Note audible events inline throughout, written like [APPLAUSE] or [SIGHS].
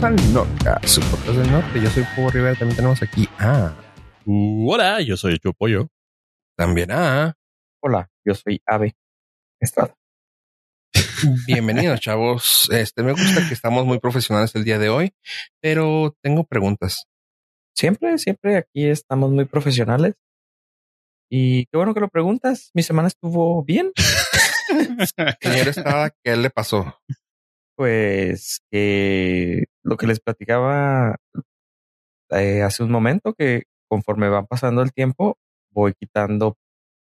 bienvenidos al norte, su podcast del norte. Yo soy Pogo Rivera, también tenemos aquí a... Uh, hola, yo soy Yo Pollo. También a... Hola, yo soy Ave Estrada. Bienvenidos, chavos. Este, me gusta que estamos muy profesionales el día de hoy, pero tengo preguntas. Siempre, siempre aquí estamos muy profesionales. Y qué bueno que lo preguntas. Mi semana estuvo bien. [LAUGHS] Señor Estrada, ¿qué le pasó? Pues que lo que les platicaba eh, hace un momento, que conforme va pasando el tiempo, voy quitando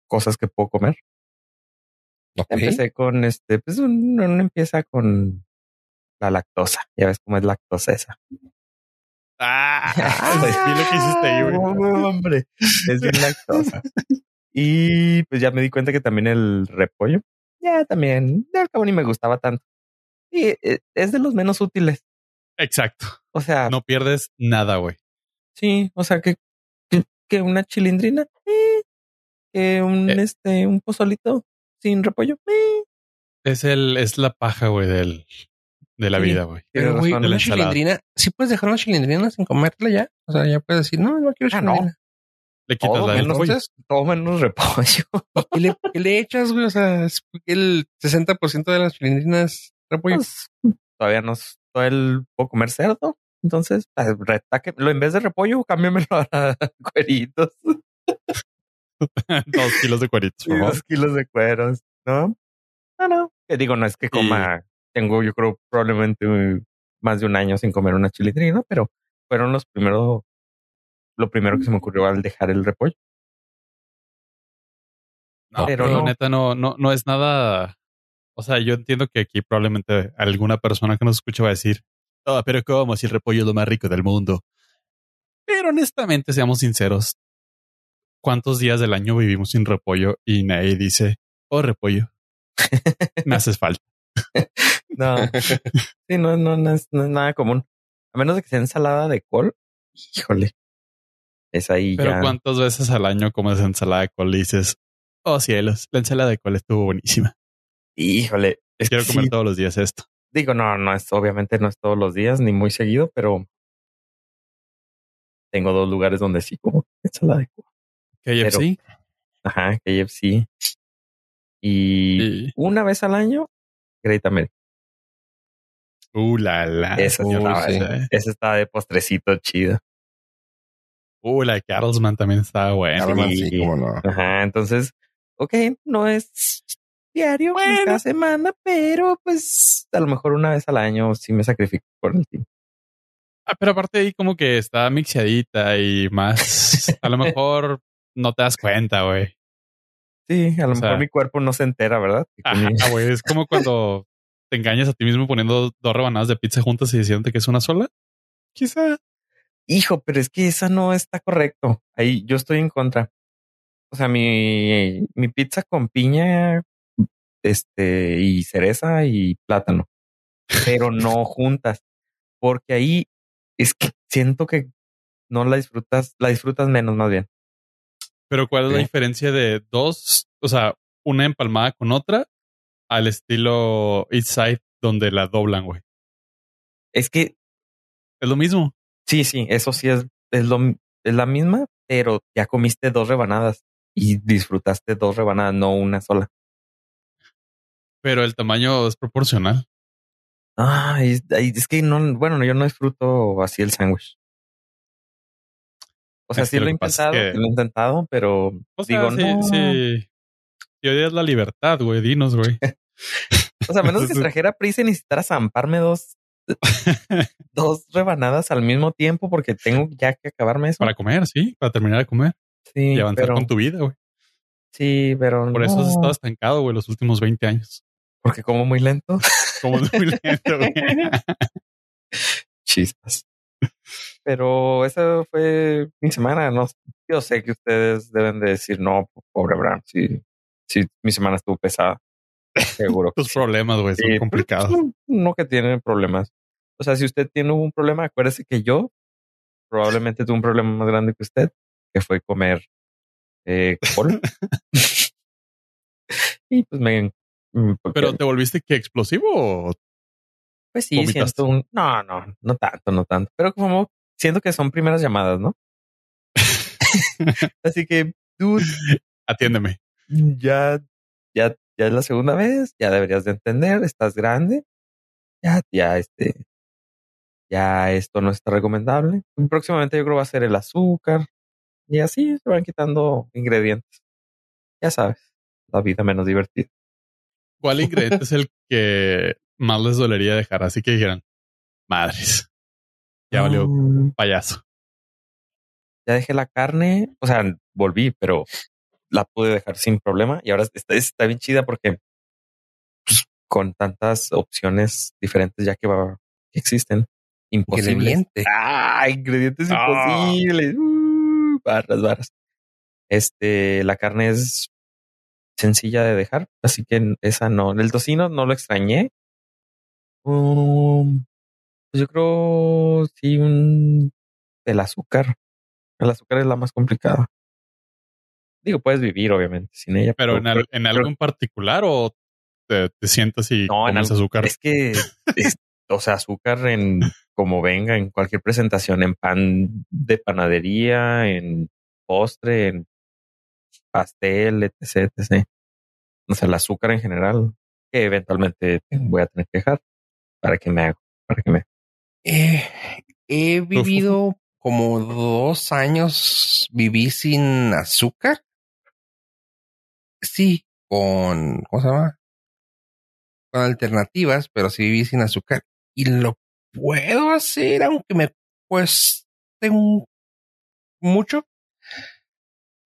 cosas que puedo comer. Ok. Empecé con este, pues uno, uno empieza con la lactosa. Ya ves cómo es lactosa esa. Ah, [LAUGHS] [LAUGHS] vi lo que hiciste ahí, güey. No, hombre, es bien lactosa. Y pues ya me di cuenta que también el repollo, ya también, al cabo ni me gustaba tanto. Y eh, es de los menos útiles. Exacto. O sea, No pierdes nada, güey. sí, o sea que, que, que una chilindrina, eh, que un Eh. este, un pozolito sin repollo, eh. Es el, es la paja, güey, del, de la Sí. vida, güey. Pero, güey, una ensalada. chilindrina, ¿sí puedes dejar una chilindrina sin comértela ya? O sea, ya puedes decir, no, no quiero Ah, no. chilindrina. Le quitas Todo la menos. Entonces, todo menos repollo. ¿qué le, qué le echas, güey? O sea, el 60% de las chilindrinas repollo. Pues, todavía no el puedo comer cerdo. Entonces, pues, retaque, lo en vez de repollo, cámbiamelo a [LAUGHS] cueritos. [LAUGHS] Dos kilos de cueritos, [LAUGHS] por y favor. dos kilos de cueros, ¿no? No, no. Que digo, no es que coma, tengo yo creo probablemente más de un año sin comer una chilindrina, pero fueron los primeros, lo primero que se me ocurrió al dejar el repollo. No, pero pero no. neta no, no, no es nada. O sea, yo entiendo que aquí probablemente alguna persona que nos escuche va a decir, "Ah, pero cómo si el repollo es lo más rico del mundo. Pero honestamente, seamos sinceros, ¿cuántos días del año vivimos sin repollo y nadie dice, oh repollo, [LAUGHS] me haces falta? No, sí, no, no, no es, no es nada común. A menos de que sea ensalada de col, híjole. Es ahí Pero ya. ¿cuántas veces al año comes ensalada de col y dices, oh cielos, la ensalada de col estuvo buenísima. Híjole. Es Quiero comer sí, todos los días esto. Digo, no, no es, obviamente no es todos los días ni muy seguido, pero tengo dos lugares donde sí como [LAUGHS] ensalada de col. KFC. Ajá, KFC. Y Y, una vez al año, Great American. uh, la, la. Esa uy, estaba- sí. esa está de postrecito chido. Uh, la de Carlsman también estaba buena. Sí. sí, cómo no. Ajá, entonces, ok, no es diario, ni cada semana, pero pues a lo mejor una vez al año sí me sacrifico por el tiempo. Ah, pero aparte ahí como que está mixeadita y más. A lo [LAUGHS] mejor no te das cuenta, güey. Sí, a lo O sea- mejor mi cuerpo no se entera, ¿verdad? Ajá, güey. Es como cuando te engañas a ti mismo poniendo dos rebanadas de pizza juntas y diciéndote que es una sola. Quizá. Hijo, pero es que esa no está correcto. Ahí yo estoy en contra. O sea, mi, mi pizza con piña, este, y cereza y plátano, pero no juntas, porque ahí es que siento que no la disfrutas, la disfrutas menos más bien. Pero ¿cuál es la diferencia de dos? O sea, una empalmada con otra al estilo East Side donde la doblan, güey. Es que Es lo mismo. sí, sí, eso sí es, es lo, es la misma, pero ya comiste dos rebanadas y disfrutaste dos rebanadas, no una sola. Pero el tamaño es proporcional. Ah, es, que no, bueno, yo no disfruto así el sándwich. O sea, Es sí lo he intentado, que- lo he intentado, pero O sea, digo, sí, no. sí. Si odias la libertad, güey, dinos, güey. [LAUGHS] O sea, menos que trajera prisa y necesitara zamparme dos, [LAUGHS] dos rebanadas al mismo tiempo porque tengo ya que acabarme eso. Para comer, sí, para terminar de comer sí, y avanzar pero, con tu vida, güey. sí, pero Por eso has estado estancado, güey, los últimos 20 años. Porque como muy lento. [LAUGHS] Como muy lento. Chispas. Pero esa fue mi semana. No, yo sé que ustedes deben de decir, no, pobre Bram, sí, sí, mi semana estuvo pesada. Seguro. Tus problemas, güey, son Sí, complicados. pero, pues, No, que tienen problemas. O sea, si usted tiene un problema, acuérdese que yo probablemente tuve un problema más grande que usted, que fue comer eh, col. [LAUGHS] [LAUGHS] y pues me... mm, porque- Pero te volviste que explosivo Pues sí, ¿Vomitaste? siento un... No, no, no tanto, no tanto. Pero como siento que son primeras llamadas, ¿no? [LAUGHS] Así que, dude, Atiéndeme. ya, ya, ya es la segunda vez, ya deberías de entender, estás grande, ya, ya, este, ya esto no está recomendable. Próximamente yo creo va a ser el azúcar y así se van quitando ingredientes. Ya sabes, la vida menos divertida. ¿Cuál [LAUGHS] ingrediente es el que más les dolería dejar? Así que dijeran, madres, [LAUGHS] ya valió Mm, payaso. ya dejé la carne, o sea, volví, pero la pude dejar sin problema y ahora está, está bien chida porque pues, con tantas opciones diferentes ya que, va, que existen, imposibles. Ingrediente. Ah, ingredientes Ah. imposibles. Uh, barras, barras. Este, la carne es sencilla de dejar, así que esa no. El tocino no lo extrañé. Um, pues yo creo sí un el azúcar. El azúcar es la más complicada. Digo, puedes vivir obviamente sin ella, Pero en, al- en algo en particular o te, te sientas y No, en comes azúcar. Es que, es- o sea, azúcar en como venga, en cualquier presentación, en pan de panadería, en postre, en pastel, etc, etc. O sea, el azúcar en general, que eventualmente voy a tener que dejar para que me haga, para que me. Eh, he vivido como dos años, viví sin azúcar. Sí, con, ¿cómo se llama? Con alternativas, pero sí viví sin azúcar. Y lo puedo hacer, aunque me cueste un- mucho.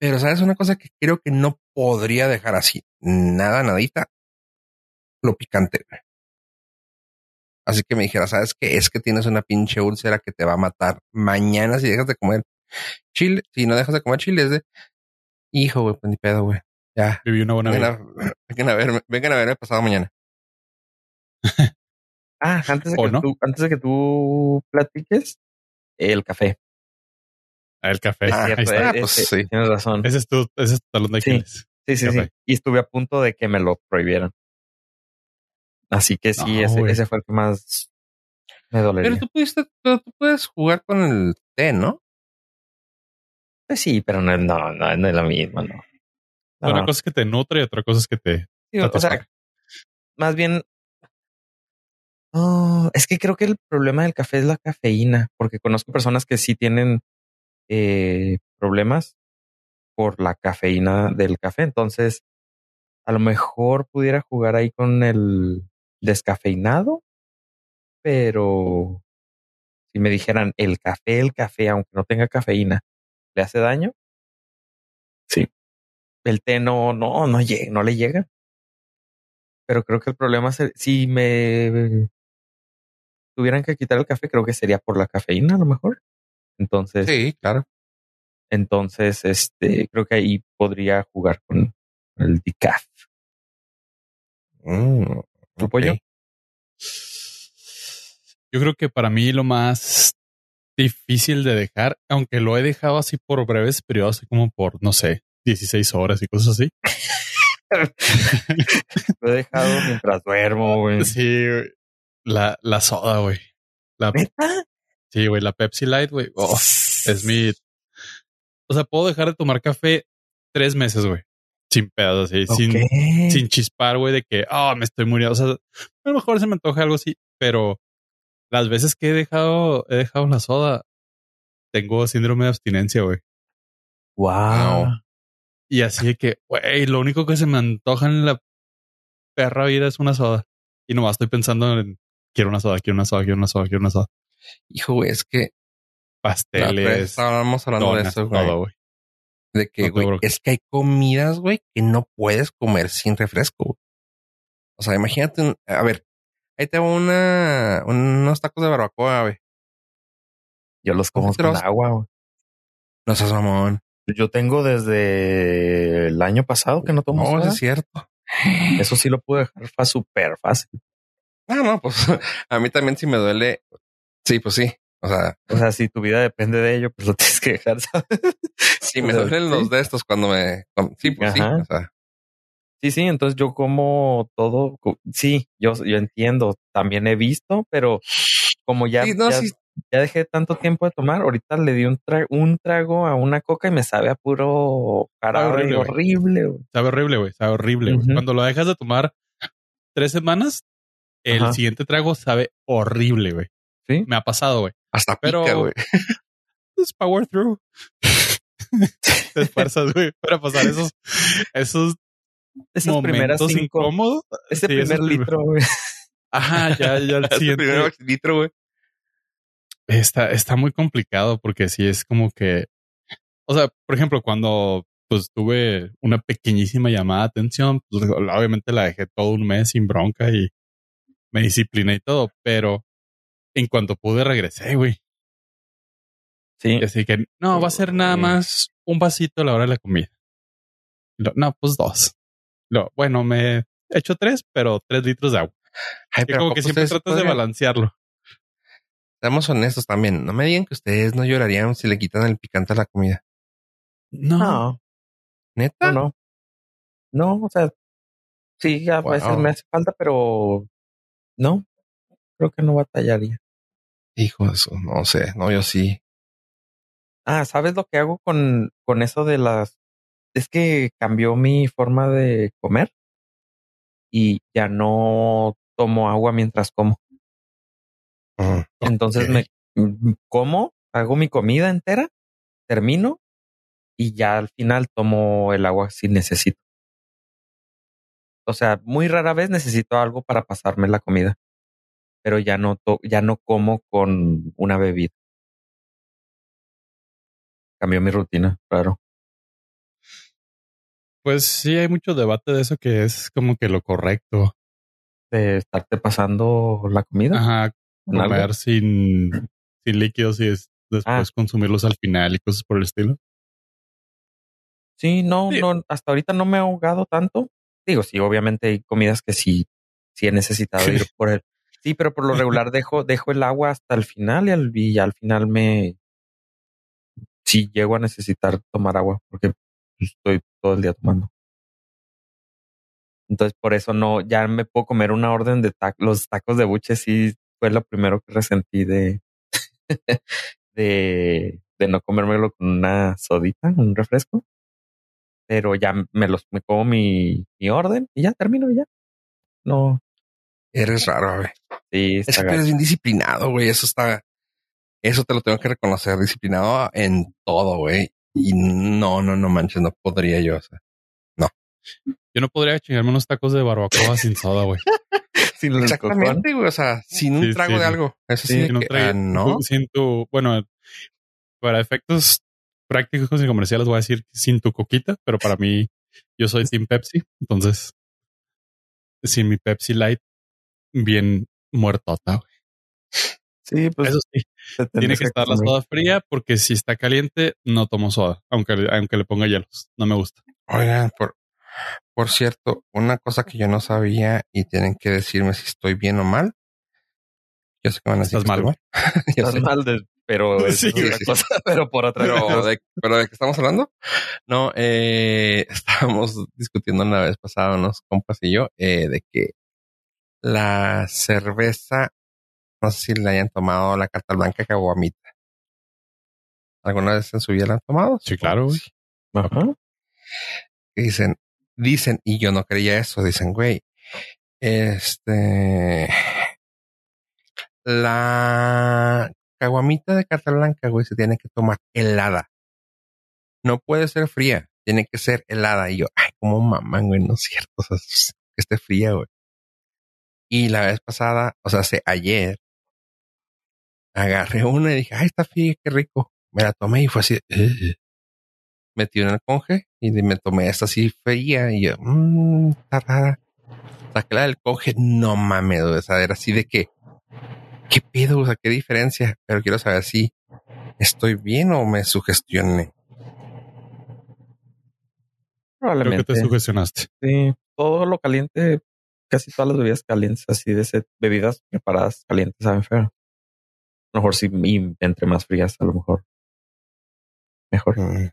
Pero sabes una cosa que creo que no podría dejar así, nada, nadita, lo picante. Así que me dijera, ¿sabes qué? Es que tienes una pinche úlcera que te va a matar mañana si dejas de comer chile. Si no dejas de comer chile, es de hijo, güey, pues ni pedo, güey. Ya. Viví una buena Vengan vida. a, [LAUGHS] vengan a verme, vengan a verme pasado mañana. [LAUGHS] Ah, antes de ¿O que no? tú, antes de que tú platiques, el café. Ah, El café. Ah, Ahí está. Ah, eh, pues ese- sí. tienes razón. Ese es tu, ese es tu talón de. Aquiles. Sí, sí, sí. Y estuve a punto de que me lo prohibieran. Así que sí, No, ese, fue el que más me dolería. Pero tú pudiste, tú, tú puedes jugar con el té, ¿no? Pues sí, pero no, no, no, no es lo mismo, no. No, Una cosa es que te nutre y otra cosa es que te sí, o sea, más bien. Oh, es que creo que el problema del café es la cafeína, porque conozco personas que sí tienen eh, problemas por la cafeína del café. Entonces, a lo mejor pudiera jugar ahí con el descafeinado, pero si me dijeran el café, el café, aunque no tenga cafeína, ¿le hace daño? Sí. El té no, no, no, llega, no le llega. Pero creo que el problema es, si me tuvieran que quitar el café, creo que sería por la cafeína a lo mejor. Entonces, Sí, claro. entonces, este, creo que ahí podría jugar con el decaf. Mm, ¿Tu pollo? Yo creo que para mí lo más difícil de dejar, aunque lo he dejado así por breves periodos, así como por, no sé, 16 horas y cosas así. [LAUGHS] Lo he dejado mientras duermo, güey. Sí, güey. la, la soda, güey. La, ¿Neta? Sí, güey, la Pepsi Light, güey. Oh, es mi... O sea, puedo dejar de tomar café tres meses, güey. Sin pedos, así, sin, sin chispar, güey, de que, ah, me estoy muriendo. O sea, a lo mejor se me antoja algo así, pero las veces que he dejado, he dejado la soda, tengo síndrome de abstinencia, güey. Wow. No. Y así de que, güey, lo único que se me antoja en la perra vida es una soda. Y nomás estoy pensando en, quiero una soda, quiero una soda, quiero una soda, quiero una soda. Hijo, güey, es que Pasteles, estábamos hablando de eso, güey. todo, güey. De que, No güey, es que hay comidas, güey, que no puedes comer sin refresco. güey. O sea, imagínate, un- a ver, ahí te va una, unos tacos de barbacoa, güey. Yo los como con agua. güey. No seas mamón. Yo tengo desde el año pasado que no tomo No, eso soda. es cierto. Eso sí lo pude dejar súper fácil. Ah, no, pues [LAUGHS] a mí también si me duele. Sí, pues sí. O sea, O sea, si tu vida depende de ello, pues lo [LAUGHS] tienes que dejar, ¿sabes? si me O sea, duelen sí. los de estos cuando me... cuando- sí, pues sí. Ajá. O sea, Sí, sí, entonces yo como todo, sí, yo, yo entiendo, también he visto, pero como ya, Sí, no, ya, sí. ya dejé tanto tiempo de tomar, ahorita le di un, tra- un trago a una coca y me sabe a puro jarabe horrible, horrible. Sabe horrible, güey. Sabe horrible. güey. Ujú. Cuando lo dejas de tomar tres semanas, el Ajá. siguiente trago sabe horrible, güey. Sí. Me ha pasado, güey. Hasta Pero- pica, güey. [LAUGHS] Pues power through. [LAUGHS] Te esfuerzas, güey, para pasar esos, esos Esas primeras momentos cinco, incómodos. ese Sí, primer prim- litro, güey. [LAUGHS] Ajá, ya, ya el siguiente. primer litro, güey. Está, está muy complicado porque sí es como que, o sea, por ejemplo, cuando pues tuve una pequeñísima llamada de atención, pues obviamente la dejé todo un mes sin bronca y me discipliné y todo, pero en cuanto pude regresé, güey. Sí, Así que no, va a ser nada Sí. más un vasito a la hora de la comida. Lo- no, pues dos. Lo, bueno, me he hecho tres, pero tres litros de agua. Ay, Que pero como ¿a que siempre tratas de balancearlo. Seamos honestos también. No me digan que ustedes no llorarían si le quitan el picante a la comida. No, no, ¿Neta? no, no. No, o sea, sí, a veces me hace falta, pero no, creo que no batallaría. Hijo de eso, no sé. No, yo sí. Ah, ¿sabes lo que hago con, con eso de las... Es que cambió mi forma de comer y ya no tomo agua mientras como. Mm. Entonces me mm, como, hago mi comida entera, termino y ya al final tomo el agua si necesito. O sea, muy rara vez necesito algo para pasarme la comida, pero ya no to- ya no como con una bebida. Cambió mi rutina, claro. pues sí hay mucho debate de eso que es como que lo correcto. De estarte pasando la comida. Ajá, comer sin, sin líquidos y es- después Ah. consumirlos al final y cosas por el estilo. Sí, no, Sí. no, hasta ahorita no me he ahogado tanto. Digo, sí, obviamente hay comidas que sí, sí he necesitado ir por el. Sí, pero por lo regular dejo, dejo el agua hasta el final y al, final me. Sí, llego a necesitar tomar agua porque estoy todo el día tomando. Entonces, por eso no, ya me puedo comer una orden de tacos. Los tacos de buche sí fue lo primero que resentí [LAUGHS] de, de, no comérmelo con una sodita, un refresco pero ya me los me como mi, mi orden y ya termino ya. No, Eres raro, güey. Sí, Es que tú eres bien disciplinado, güey. Eso está. Eso te lo tengo que reconocer. Disciplinado en todo, güey. Y no, no, no manches, no podría yo. O sea, Yo no podría chingarme unos tacos de barbacoa sin soda, güey. [LAUGHS] Sin exactamente, güey. O sea, sin un Sí, trago sí, de sí. algo. Eso sí, Sin un trago- ah, no. Sin tu, bueno, para efectos prácticos y comerciales voy a decir sin tu coquita, pero para mí yo soy Team Pepsi, entonces sin mi Pepsi Light bien muertota. güey. Sí, pues Eso sí, tiene que estar la soda fría porque si está caliente no tomo soda, aunque aunque le ponga hielos, no me gusta. Oigan, por, por cierto, una cosa que yo no sabía y tienen que decirme si estoy bien o mal. Yo sé que van a decir Estás que mal, estoy mal. [LAUGHS] Estás sé. mal de- pero [LAUGHS] es Sí, güey. cosa, [LAUGHS] pero por otra Pero de, pero de qué estamos hablando? No, eh, estábamos discutiendo una vez pasada unos compas y yo eh, de que la cerveza, no sé si la hayan tomado la carta blanca caguamita. ¿Alguna vez en su vida la han tomado? Sí, claro, güey. Sí. Ajá. dicen, dicen, y yo no creía eso, dicen, güey, este, la caguamita de carta blanca, güey, se tiene que tomar helada. No puede ser fría, tiene que ser helada. Y yo, ay, como mamá, güey, no es cierto, o sea, que esté fría, güey. Y la vez pasada, o sea, hace ayer, agarré una y dije, ay, está fría, qué rico. Me la tomé y fue así, "Ugh". metí en el conge y me tomé esta así fría y yo, mmm, está rara. Saqué la del conge, no mames, o sea, era así de que, ¿qué pedo? O sea, qué diferencia. Pero quiero saber si estoy bien o me sugestioné. Creo que Probablemente. te sugestionaste. Sí, todo lo caliente, casi todas las bebidas calientes, así de ese, bebidas preparadas calientes, saben feo. A lo mejor sí, y entre más frías, a lo mejor mejor. Mm.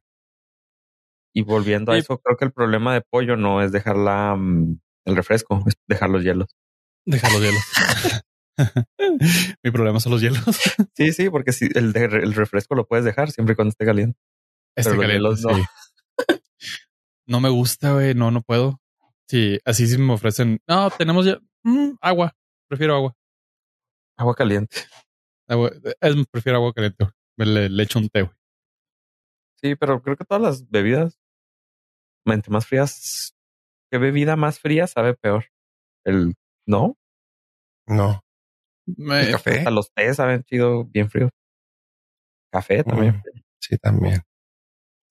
Y volviendo a Sí. eso, creo que el problema de pollo no es dejar la, mm, el refresco, es dejar los hielos. Deja los hielos. [LAUGHS] Mi problema son los hielos. [LAUGHS] Sí, sí, porque si el, de- el refresco lo puedes dejar siempre y cuando esté caliente. Este Pero los caliente, hielos no. sí. [LAUGHS] No me gusta, güey. No, no puedo. Sí, así sí me ofrecen. No, tenemos ya mm, agua. Prefiero agua. Agua caliente. agua. Es, prefiero agua caliente. Me le, le echo un té, güey. Sí, pero creo que todas las bebidas, entre más frías, ¿qué bebida más fría sabe peor? El, ¿no? No. Me- El café. A los tés saben chido, bien fríos. Café también, Mm, Sí, también.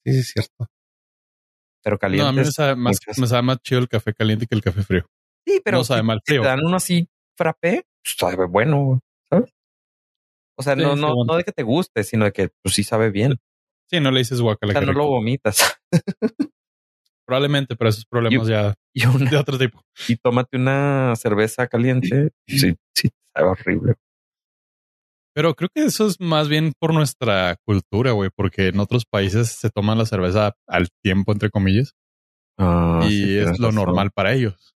Sí, sí, es cierto. Pero no, caliente. a mí me sabe, más, me sabe más chido el café caliente que el café frío. Sí, pero no sabe si mal te frío. dan uno así frappé, pues, sabe bueno, ¿sabes? O sea, Sí, no, no, bueno. no de que te guste, sino de que pues sí sabe bien. Sí, no le dices O guacala. sea, qué no lo vomitas. [LAUGHS] Probablemente, pero esos problemas ya Y, una- de otro tipo. y tómate una cerveza caliente. Sí, sí, sabe horrible. Pero creo que eso es más bien por nuestra cultura, güey, porque en otros países se toman la cerveza al tiempo, entre comillas, Ah, y sí, es lo razón. normal para ellos.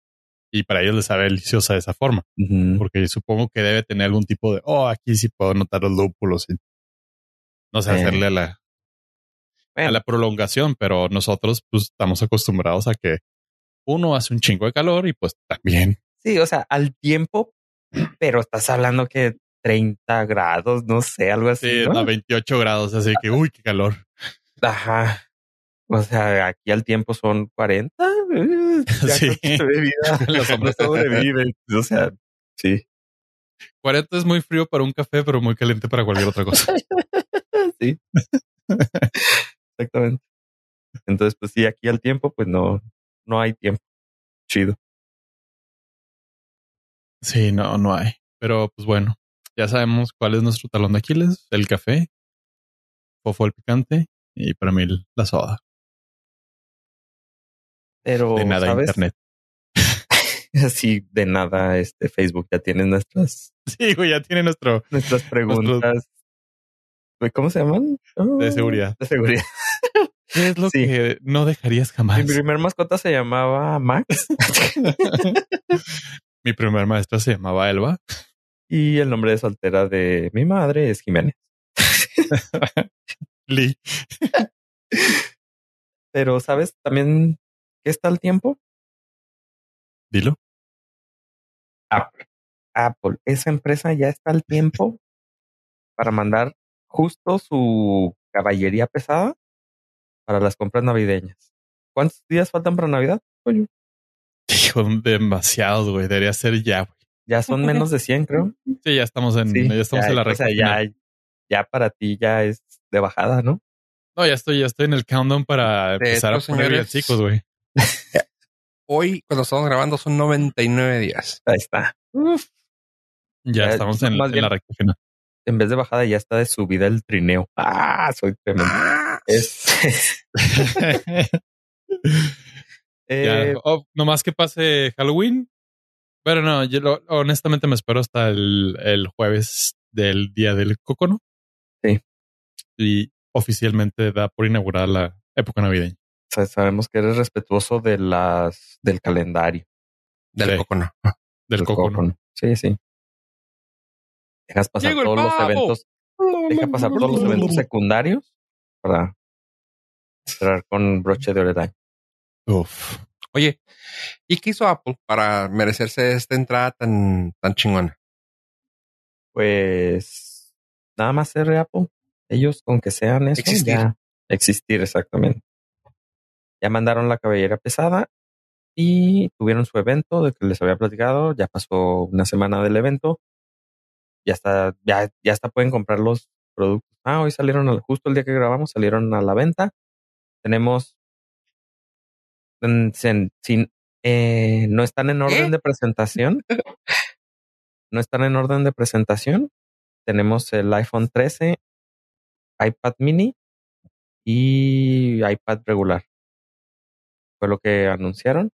Y para ellos les sabe deliciosa de esa forma, Ujú. porque supongo que debe tener algún tipo de, oh, aquí sí puedo notar los lúpulos y no sé, Eh. hacerle a la, a la prolongación, pero nosotros pues estamos acostumbrados a que uno hace un chingo de calor y pues también. sí, o sea, al tiempo, pero estás hablando que 30 grados, no sé, algo así. Sí, ¿no? a 28 grados, así que, uy, qué calor. Ajá. O sea, aquí al tiempo son 40. eh, [LAUGHS] Sí. [LAUGHS] Los hombres no sobreviven. O sea, sí. 40 es muy frío para un café, pero muy caliente para cualquier otra cosa. [LAUGHS] Sí. Exactamente. Entonces, pues sí, aquí al tiempo, pues no, no hay tiempo. Chido. Sí, no, no hay. Pero pues bueno, ya sabemos cuál es nuestro talón de Aquiles, el café, fofo el picante y para mí la soda. Pero, De nada ¿sabes? internet. [LAUGHS] Sí, de nada, este Facebook ya tiene nuestras, [LAUGHS] Sí, güey, ya tiene nuestro nuestras preguntas. ¿Cómo se llaman? de Ah, seguridad. De seguridad. [LAUGHS] ¿Qué es lo Sí. que no dejarías jamás? Mi primer mascota se llamaba Max Mi primer maestra se llamaba Elba. Y el nombre de soltera de mi madre es Jiménez. [LAUGHS] Lee. [LAUGHS] Pero, ¿sabes también qué está el tiempo? Dilo. Apple. Apple, esa empresa ya está al tiempo para mandar justo su caballería pesada para las compras navideñas. ¿Cuántos días faltan para Navidad? Oye, Hijo, demasiados, güey. Debería ser ya, güey. Ya son menos de 100, creo. Sí, ya estamos en, Sí, ya estamos ya, en la o recta. sea, ya, final. ya para ti ya es de bajada, ¿no? No, ya estoy, ya estoy en el countdown para empezar a poner señores, chicos, güey. Hoy, cuando estamos grabando, son 99 días. Ahí está. Ya, Ya, estamos en, más en bien- la recta final. En vez de bajada ya está de subida el trineo. Ah, soy tremendo. Es, [LAUGHS] [LAUGHS] Ya, eh, oh, nomás que pase Halloween. Pero no, yo lo- honestamente me espero hasta el, el jueves del día del cocono. Sí. Y oficialmente da por inaugurada la época navideña. sa- sabemos que eres respetuoso de las del calendario. Del Sí. cocono. Del del cocono. cocono. Sí, sí. Dejas pasar todos los eventos. Deja pasar todos los eventos secundarios para cerrar con broche de oro. Uf. Oye, ¿y qué hizo Apple para merecerse esta entrada tan, tan chingona? Pues nada más ser Apple. Ellos con que sean eso, Existir. ya existir exactamente. Ya mandaron la cabellera pesada y tuvieron su evento de que les había platicado. Ya pasó una semana del evento. Ya está, ya, ya hasta pueden comprar los productos. Ah, hoy salieron al- justo el día que grabamos, salieron a la venta. Tenemos sin, sin- eh, no están en orden ¿Eh? de presentación. no están en orden de presentación. Tenemos el iPhone 13, iPad mini y iPad regular. Fue lo que anunciaron.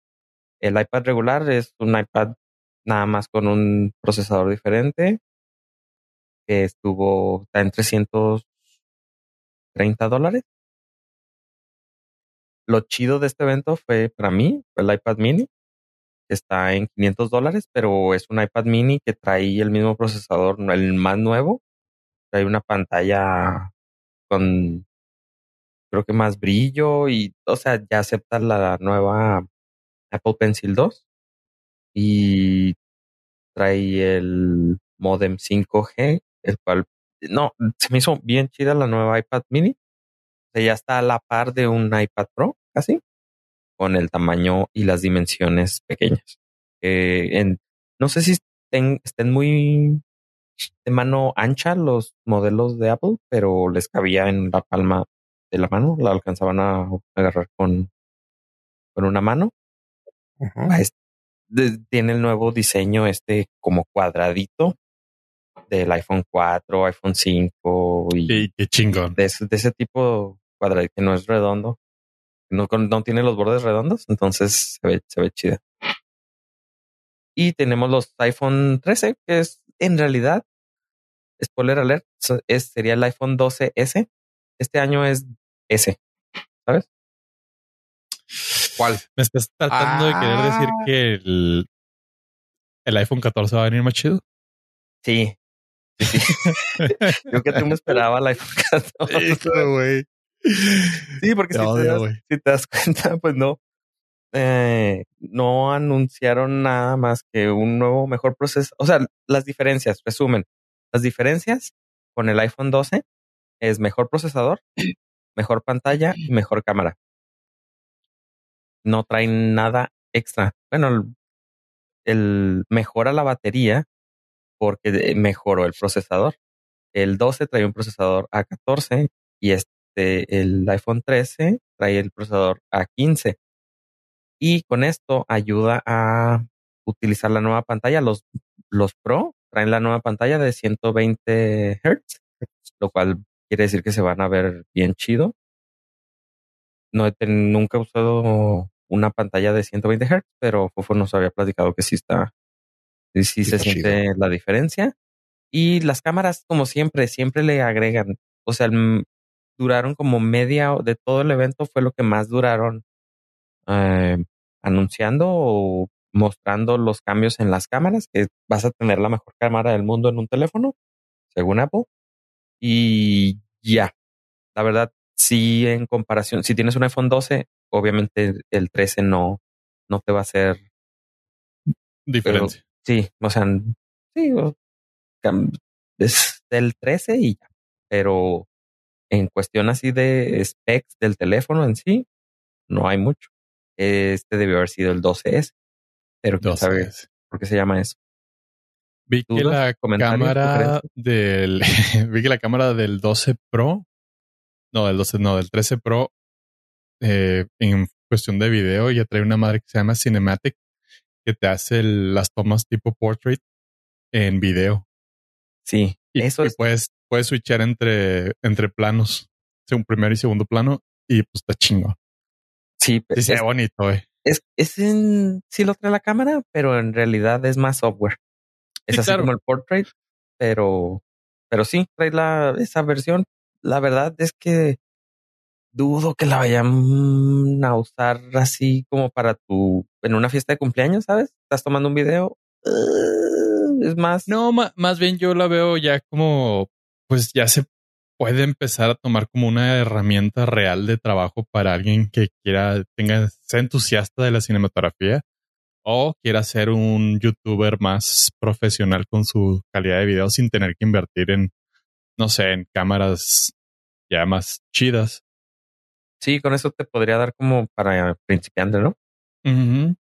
El iPad regular es un iPad nada más con un procesador diferente que estuvo está en 330 dólares. Lo chido de este evento fue para mí, el iPad mini. Está en 500 dólares, pero es un iPad mini que trae el mismo procesador, el más nuevo. Trae una pantalla con, creo que más brillo y, o sea, ya acepta la nueva Apple Pencil 2 y trae el modem 5G, el cual, no, se me hizo bien chida la nueva iPad mini. O sea, ya está a la par de un iPad Pro, casi, con el tamaño y las dimensiones pequeñas. Eh, en, no sé si estén, estén muy de mano ancha los modelos de Apple, pero les cabía en la palma de la mano, la alcanzaban a agarrar con, con una mano. tiene el nuevo diseño este como cuadradito del iPhone 4, iPhone 5 y qué chingón. De, ese, de ese tipo cuadradito que no es redondo, no, no tiene los bordes redondos, entonces se ve, se ve chida. Y tenemos los iPhone 13, que es en realidad, spoiler alert, es, sería el iPhone 12S. Este año es S, ¿sabes? ¿Cuál? Me estás tratando de querer decir ah. que el, el iPhone 14 va a venir más chido. Sí. sí, [LAUGHS] Yo que tú me esperaba el iPhone 14. güey. Sí, porque si, te das, si, te das, cuenta, pues no. Eh, no anunciaron nada más que un nuevo mejor proceso. O sea, las diferencias, resumen. Las diferencias con el iPhone 12 es mejor procesador, mejor pantalla y mejor cámara. No traen nada extra. Bueno, el, el mejora la batería porque mejoró el procesador. El 12 trae un procesador A14 y este, el iPhone 13 trae el procesador A15. Y con esto ayuda a utilizar la nueva pantalla. Los, los Pro traen la nueva pantalla de 120 Hz, lo cual quiere decir que se van a ver bien chido. No he nunca he usado una pantalla de 120 Hz, pero Fofo nos había platicado que sí está, sí, sí se siente la diferencia. Y las cámaras, como siempre, siempre le agregan. O sea, duraron como media de todo el evento, fue lo que más duraron eh, anunciando o mostrando los cambios en las cámaras, que vas a tener la mejor cámara del mundo en un teléfono, según Apple. Y ya, la verdad, sí en comparación, si tienes un iPhone 12, obviamente el 13 no, no te va a ser diferente. sí, o sea, sí, es el 13 y ya. Pero en cuestión así de specs del teléfono en sí, no hay mucho. Este debió haber sido el 12S. Pero quién sabe por qué se llama eso. Vi que la cámara del [LAUGHS] vi que la cámara del 12 Pro, no del 12, no del 13 Pro, eh, en cuestión de video ya trae una madre que se llama Cinematic que te hace las tomas tipo portrait en video. Sí, y eso es. Puedes, puedes switchar entre, entre planos, un primer y segundo plano, y pues está chingo. Sí, sí, se ve bonito, eh es, es en, sí lo trae la cámara, pero en realidad es más software. Es así como el portrait, pero, pero sí, trae la, esa versión. La verdad es que dudo que la vayan a usar así como para tu, en una fiesta de cumpleaños, ¿sabes? Estás tomando un video. Uh, es más. No, más bien yo la veo ya como, pues ya se puede empezar a tomar como una herramienta real de trabajo para alguien que quiera, tenga, sea entusiasta de la cinematografía o quiera ser un youtuber más profesional con su calidad de video sin tener que invertir en, no sé, en cámaras ya más chidas. Sí, con eso te podría dar como para principiante, ¿no?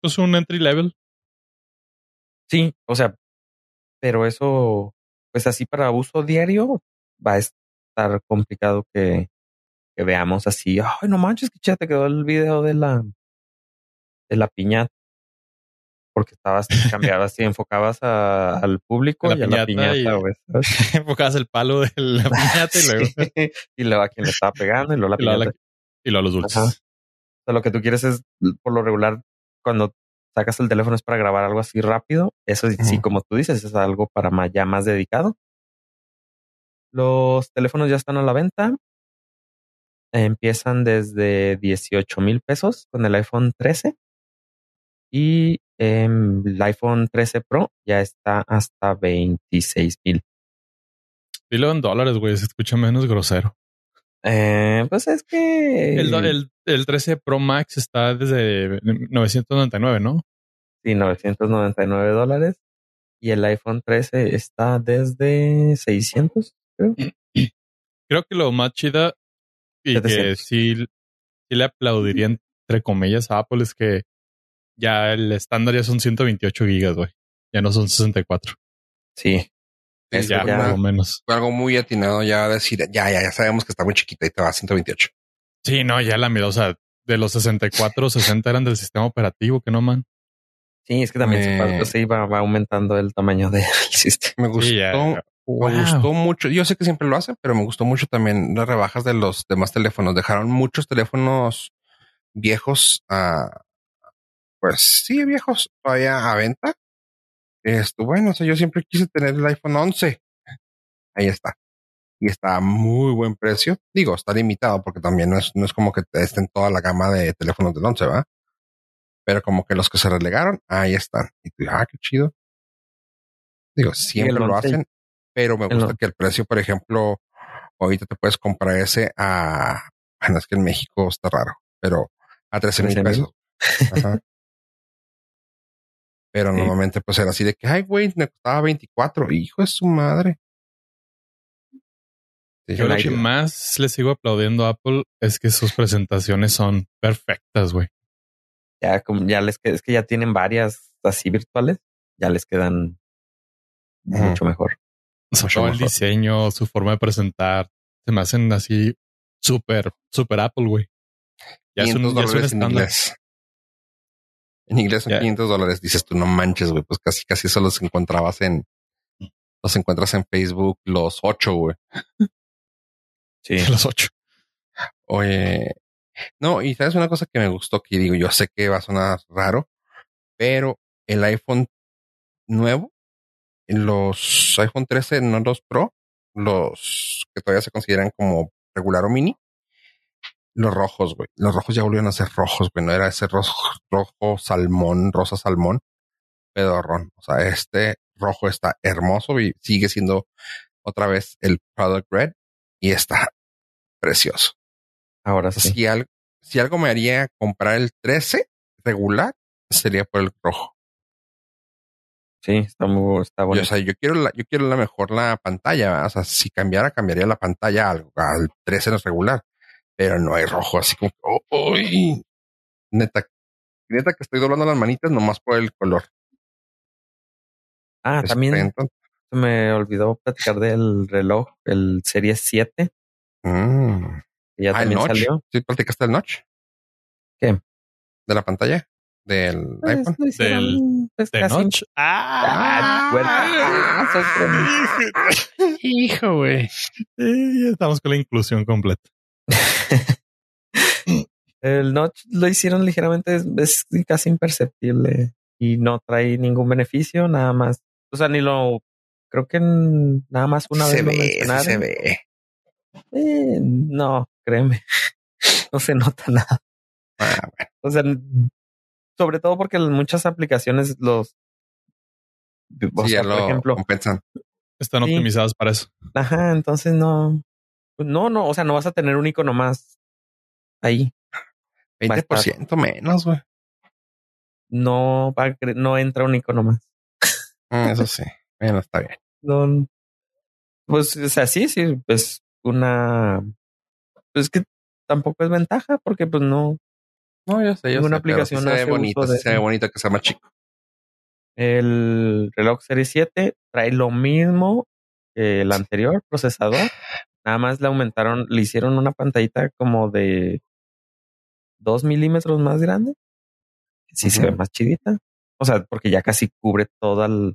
Pues un entry level. Sí, o sea, pero eso, pues así para uso diario, va a, estar complicado que, que veamos así. Ay, no manches, que ya te quedó el video de la de la piñata. Porque estabas, cambiabas y enfocabas a, al público y a la piñata, y, [LAUGHS] enfocabas el palo de la [LAUGHS] piñata y luego. y luego a quien le estaba pegando y luego la [LAUGHS] piñata. y luego los dulces. O sea, lo que tú quieres es, por lo regular, cuando sacas el teléfono es para grabar algo así rápido. Eso sí, como tú dices, es algo para más, ya más dedicado. Los teléfonos ya están a la venta. empiezan desde 18 mil pesos con el iPhone 13 y em, el iPhone 13 Pro ya está hasta 26 mil. Dilo en dólares, güey, se escucha menos grosero. Eh, pues es que El, el, el 13 Pro Max está desde 999, ¿no? sí, 999 dólares y el iPhone 13 está desde 600, creo. [CLEARS THROAT] Creo que lo más chida y que 700. sí, sí le aplaudiría entre comillas a Apple es que ya el estándar ya son 128 gigas, güey. Ya no son 64. Sí, Sí, Eso ya, menos. algo muy atinado ya decir, ya, ya, ya sabemos que está muy chiquita y te va a 128. Sí, no, ya la mitad, o sea, de los 64, 60 eran del sistema operativo, que no, man. sí, es que también se sí, va, aumentando el tamaño [LAUGHS] del sistema. Me gustó, Sí, ya. me Wow. gustó mucho. Yo sé que siempre lo hacen, pero me gustó mucho también las rebajas de los demás teléfonos. Dejaron muchos teléfonos viejos a, pues sí, viejos todavía a venta. Esto, bueno, o sea, yo siempre quise tener el iPhone 11. Ahí está. Y está a muy buen precio. Digo, está limitado porque también no es, no es como que esté en toda la gama de teléfonos del 11, ¿va? Pero como que los que se relegaron, ahí están. Y tú, ah, qué chido. Digo, siempre lo 11 hacen, pero me gusta que el precio, por ejemplo, ahorita te puedes comprar ese a, bueno, es que en México está raro, pero a 13 mil 13,000. pesos. Ajá. Pero Sí. normalmente pues era así de que, ay, güey, me costaba 24. Hijo de su madre. Sí, Yo lo que más le sigo aplaudiendo a Apple es que sus presentaciones son perfectas, güey. Ya, como ya les queda, es que ya tienen varias así virtuales, ya les quedan mucho mejor. Mucho el mejor. diseño, su forma de presentar, se me hacen así súper, súper Apple, güey. Ya es un, 500 ya es un dólares en estándar. inglés. En inglés son Ya. 500 dólares. Dices tú, no manches, güey. Pues casi, casi eso los encontrabas en, los encuentras en Facebook los ocho, güey. Sí. [LAUGHS] Los ocho. Oye, no, y sabes una cosa que me gustó que digo, yo sé que va a sonar raro, pero el iPhone nuevo, los iPhone 13, no los Pro, los que todavía se consideran como regular o mini, los rojos, güey. Los rojos ya volvieron a ser rojos, güey. No era ese rojo, rojo salmón, rosa salmón, pedorrón. O sea, este rojo está hermoso y sigue siendo otra vez el product red y está precioso. Ahora sí. Si, algo, si algo me haría comprar el 13 regular, sería por el rojo. Sí, está muy, está Yo, bonito. o sea, yo quiero la, yo quiero la mejor la pantalla. ¿verdad? O sea, si cambiara, cambiaría la pantalla al, al 13 no es regular, pero no hay rojo, así como, oh, uy. neta, neta que estoy doblando las manitas nomás por el color. ah, Es también frente. se me olvidó platicar del reloj, el Series 7, Mm. que ya Ah, el también notch. salió. ¿Sí platicaste del notch? ¿Qué? De la pantalla del Pues, iPhone. hicieron, pues, De casi- Notch. Ah. Ah, sorprendí. [LAUGHS] Hijo, güey. Estamos con la inclusión completa. [LAUGHS] El notch lo hicieron ligeramente, es, casi imperceptible y no trae ningún beneficio, nada más. O sea, ni lo creo que nada más una se vez lo ve, mencionaron. se ve. Eh, no, créeme, [LAUGHS] no se nota nada. Ah, bueno. O sea, sobre todo porque muchas aplicaciones los, o Sí, sea, ya por lo ejemplo, compensan. Están Sí. optimizadas para eso. ajá, entonces no, no, no, o sea, no vas a tener un icono más ahí. Va a estar. 20% menos, güey. No va a cre- no entra un icono más. Mm, Eso sí. Bueno, está bien. No, pues, o sea, sí, sí, es una, pues que tampoco es ventaja porque pues no, No, yo sé, yo Ninguna sé, pero aplicación se ve bonito, uso de sí se ve bonito que sea más chico. el reloj Series 7 trae lo mismo que el anterior procesador, nada más le aumentaron, le hicieron una pantallita como de dos milímetros más grande, sí se ve más chidita, o sea, porque ya casi cubre todo el,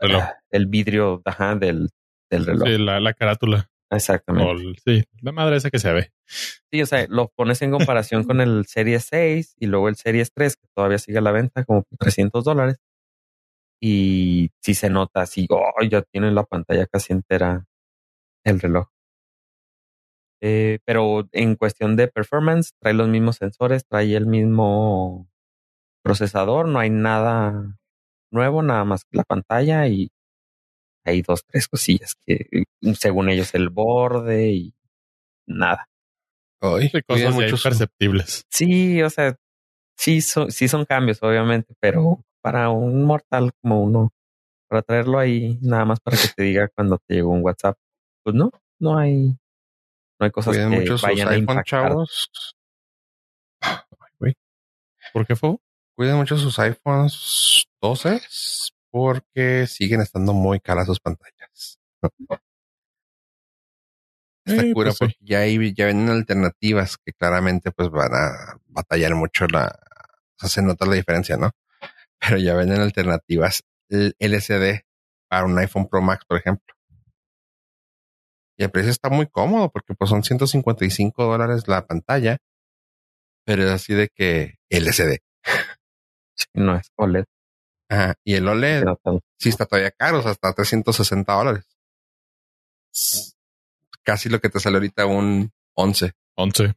ah, el vidrio ajá, del, del reloj. Sí, la, la carátula. Exactamente. O sí, la madre esa que se ve. Sí, o sea, lo pones en comparación con el [LAUGHS] Series 6 y luego el Series 3, que todavía sigue a la venta como por 300 dólares. Y sí se nota así, oh, ya tiene la pantalla casi entera el reloj. Eh, pero en cuestión de performance, trae los mismos sensores, trae el mismo procesador, no hay nada nuevo, nada más que la pantalla y hay dos, tres cosillas que según ellos el borde y nada. Hoy cosas muchos perceptibles. Sí, o sea, sí son, sí son cambios, obviamente, pero para un mortal como uno, para traerlo ahí nada más para que te diga cuando te llegó un WhatsApp, pues no, no hay, no hay cosas que vayan a impactar. Chavos. ¿Por qué fue? Cuiden mucho sus iPhones 12 porque siguen estando muy caras sus pantallas. [LAUGHS] Está cura pues porque ya, hay, ya vienen alternativas que claramente pues van a batallar mucho la... O sea, se nota la diferencia, ¿no? Pero ya venden alternativas LCD para un iPhone Pro Max, por ejemplo. Y el precio está muy cómodo porque pues son 155 dólares la pantalla, pero es así de que LCD. no es OLED. Ajá. Y el OLED sí está todavía caro, o sea, hasta 360 dólares. Casi lo que te sale ahorita un 11. 11.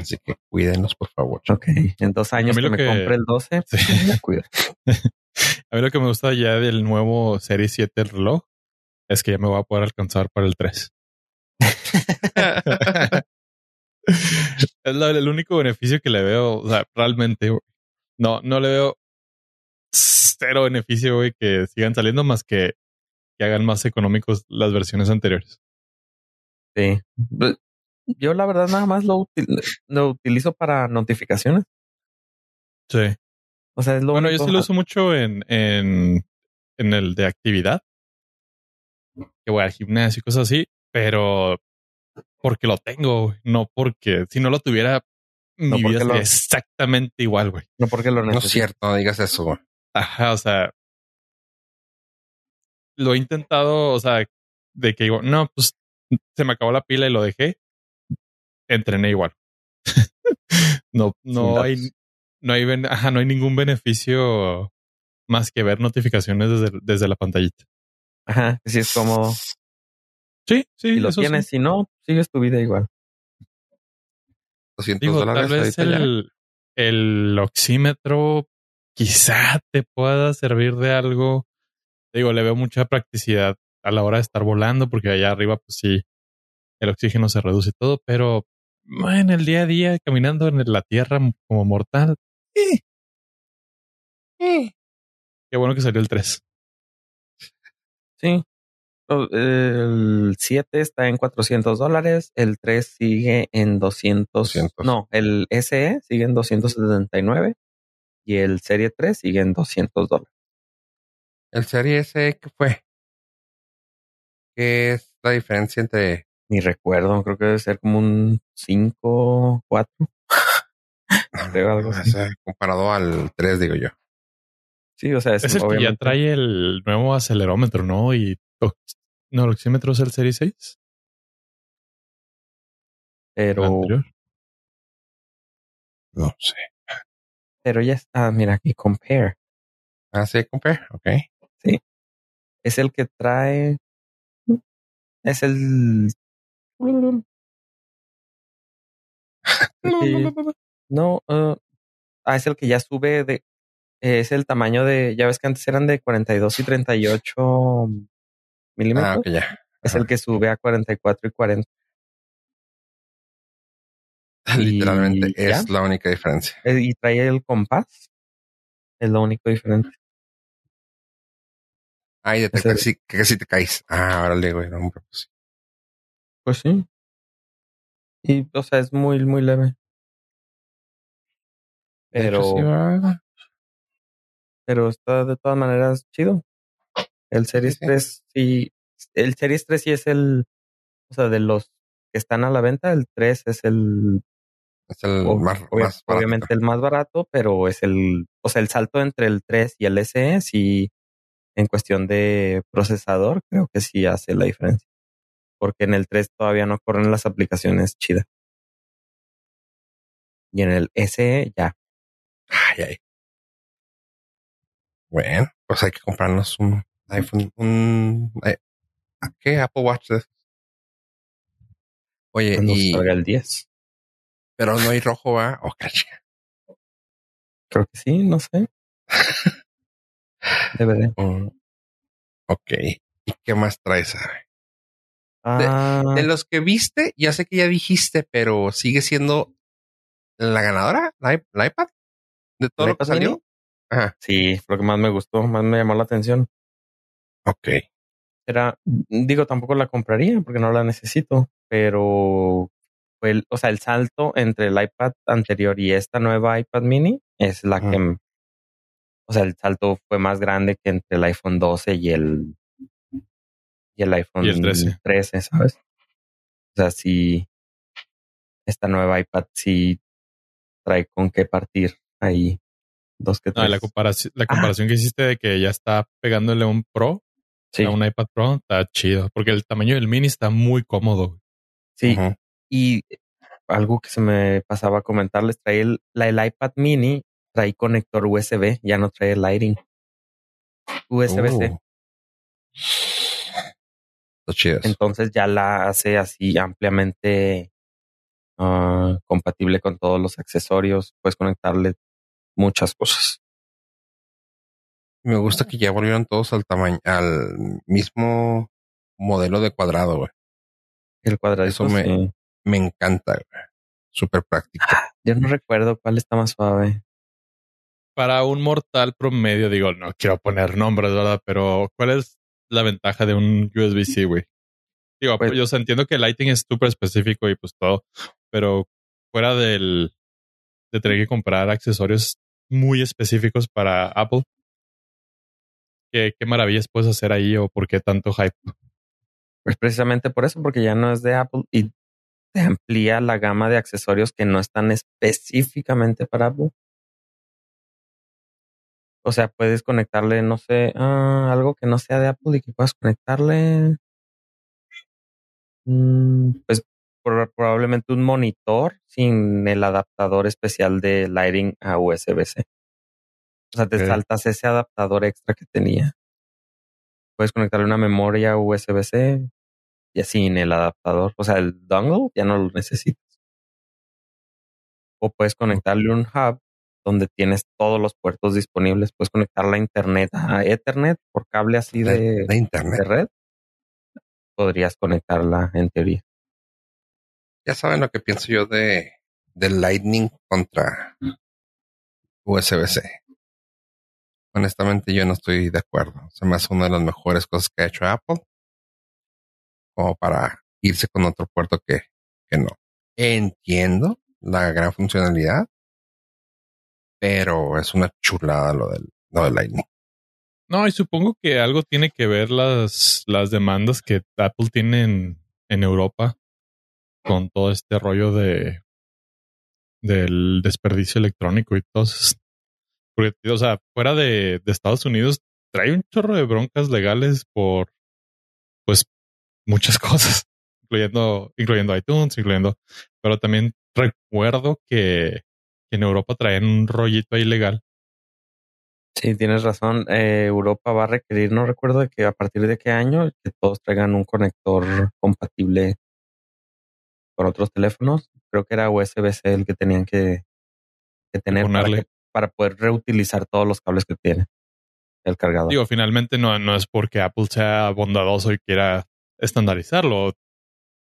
Así que cuídenos, por favor. Ok. En dos años que me compre el 12, sí. [LAUGHS] me cuido. [LAUGHS] a mí lo que me gusta ya del nuevo Serie 7 el reloj es que ya me voy a poder alcanzar para el 3. [LAUGHS] es el único beneficio que le veo, o sea, realmente, no, no le veo cero beneficio, güey, que sigan saliendo más que que hagan más económicos las versiones anteriores. Sí. Yo la verdad nada más lo, lo utilizo para notificaciones. Sí. O sea, es lo Bueno, yo sí lo uso mucho en, en, en el de actividad. Que voy al gimnasio y cosas así, pero porque lo tengo, no porque si no lo tuviera, mi vida sería exactamente igual, güey. No porque lo necesito. No es cierto, no digas eso, güey. Ajá, o sea, lo he intentado, o sea, de que digo, no, pues se me acabó la pila y lo dejé. Entrené igual. [LAUGHS] no, no hay, no hay, ajá, no hay ningún beneficio más que ver notificaciones desde, desde la pantallita. Ajá, si es cómodo. Sí, sí. Si lo tienes, si no, sigues tu vida igual. 200 Digo, dólares. Tal vez el, el oxímetro quizá te pueda servir de algo digo, le veo mucha practicidad a la hora de estar volando, porque allá arriba, pues sí, el oxígeno se reduce y todo, pero en el día a día, caminando en la tierra como mortal, eh, eh. qué bueno que salió el 3. Sí. El 7 está en 400 dólares, el 3 sigue en 200, No, el SE sigue en 279 y el Serie 3 sigue en 200 dólares. El Serie S, ¿qué fue? ¿Qué es la diferencia entre...? Ni recuerdo, creo que debe ser como un 5, 4. [LAUGHS] algo así. Comparado al 3, digo yo. Sí, o sea, es, el que ya trae el nuevo acelerómetro, ¿no? Y no, el oxímetro es el Serie 6. Pero. No sé. Pero ya está, mira aquí, compare. Ah, sí, compare, ok. Sí. Es el que trae. Es el. no, uh, ah, es el que ya sube de. Es el tamaño de. Ya ves que antes eran de 42 y 38 milímetros. Ah, ok, ya. Es el que sube a 44 y 40. [LAUGHS] Literalmente es la única diferencia. Eh, y trae el compás. Es lo único diferente. Ay, detecta que, sí, que sí te caes. Ah, órale, güey. No, pues, pues sí. Y, o sea, es muy, muy leve. Pero. pero está de todas maneras chido. El Series 3 sí. El Series 3 sí es el. O sea, de los que están a la venta, el 3 es el. Es el más, más Obviamente el más barato, pero es el. O sea, el salto entre el 3 y el SE sí en cuestión de procesador, creo que sí hace la diferencia. Porque en el 3 todavía no corren las aplicaciones chidas. Y en el SE ya. Ay, ay. Bueno, pues hay que comprarnos un iPhone, un... Eh, ¿Qué? Apple Watch. Oye, cuando y, salga el 10. Pero no hay rojo, ¿va? Oh, cacha. Creo que sí, no sé. DVD. Mm, Ok. ¿Y qué más traes? Ah, De los que viste, ya sé que ya dijiste, pero sigue siendo la ganadora, la, la iPad, de todo ¿la lo que salió. mini? Ajá. Sí, fue lo que más me gustó, más me llamó la atención. Ok. Era, digo, tampoco la compraría porque no la necesito, pero el, o sea, el salto entre el iPad anterior y esta nueva iPad mini es la que, o sea, el salto fue más grande que entre el iPhone 12 y el, y el iPhone Y el 13. 13, ¿sabes? O sea, sí, esta nueva iPad sí trae con qué partir ahí. Dos que Ah, tres. la comparación, la comparación que hiciste de que ya está pegándole un Pro, sí, a un iPad Pro, está chido. Porque el tamaño del mini está muy cómodo. sí. Y algo que se me pasaba a comentarles, trae el, la, el iPad mini, trae conector USB, ya no trae Lighting. USB-C. Eso. Entonces ya la hace así ampliamente ah, compatible con todos los accesorios. Puedes conectarle muchas cosas. Me gusta que ya volvieron todos al tamaño, al mismo modelo de cuadrado, güey. El cuadradito. Eso me- sí. Me encanta, güey. Súper práctico. Yo no recuerdo cuál está más suave. Para un mortal promedio, digo, no quiero poner nombres, ¿verdad? Pero ¿cuál es la ventaja de un USB-C, güey? Digo, Pues- yo entiendo que el Lighting es súper específico y pues todo, pero fuera del de tener que comprar accesorios muy específicos para Apple, ¿qué, qué maravillas puedes hacer ahí o por qué tanto hype? Pues precisamente por eso, porque ya no es de Apple y te amplía la gama de accesorios que no están específicamente para Apple. O sea, puedes conectarle, no sé, ah, algo que no sea de Apple y que puedas conectarle. mm, pues por- probablemente un monitor sin el adaptador especial de Lighting a USB-C. O sea, te saltas ese adaptador extra que tenía. Puedes conectarle una memoria USB-C y así en el adaptador. O sea, el dongle ya no lo necesitas. O puedes conectarle un hub donde tienes todos los puertos disponibles. Puedes conectar la internet a Ethernet por cable así De, de, de internet. de red. Podrías conectarla en teoría. Ya saben lo que pienso yo de, de Lightning contra USB-C. Honestamente, yo no estoy de acuerdo. Se me hace una de las mejores cosas que ha hecho Apple. Como para irse con otro puerto que, que no. Entiendo la gran funcionalidad, pero es una chulada lo del, lo del Lightning. No, y supongo que algo tiene que ver las, las demandas que Apple tiene en, en Europa con todo este rollo de del desperdicio electrónico y todo. Porque, o sea, fuera de, de Estados Unidos trae un chorro de broncas legales por pues muchas [LAUGHS] cosas, incluyendo, incluyendo iTunes, incluyendo, pero también recuerdo que, que en Europa traen un rollito ahí legal. Sí, tienes razón. Eh, Europa va a requerir, no recuerdo de que a partir de qué año, que todos traigan un conector compatible con otros teléfonos. Creo que era USB-C el que tenían que, que tener para, Ponerle. que- para poder reutilizar todos los cables que tiene el cargador. Digo, finalmente no, no es porque Apple sea bondadoso y quiera estandarizarlo.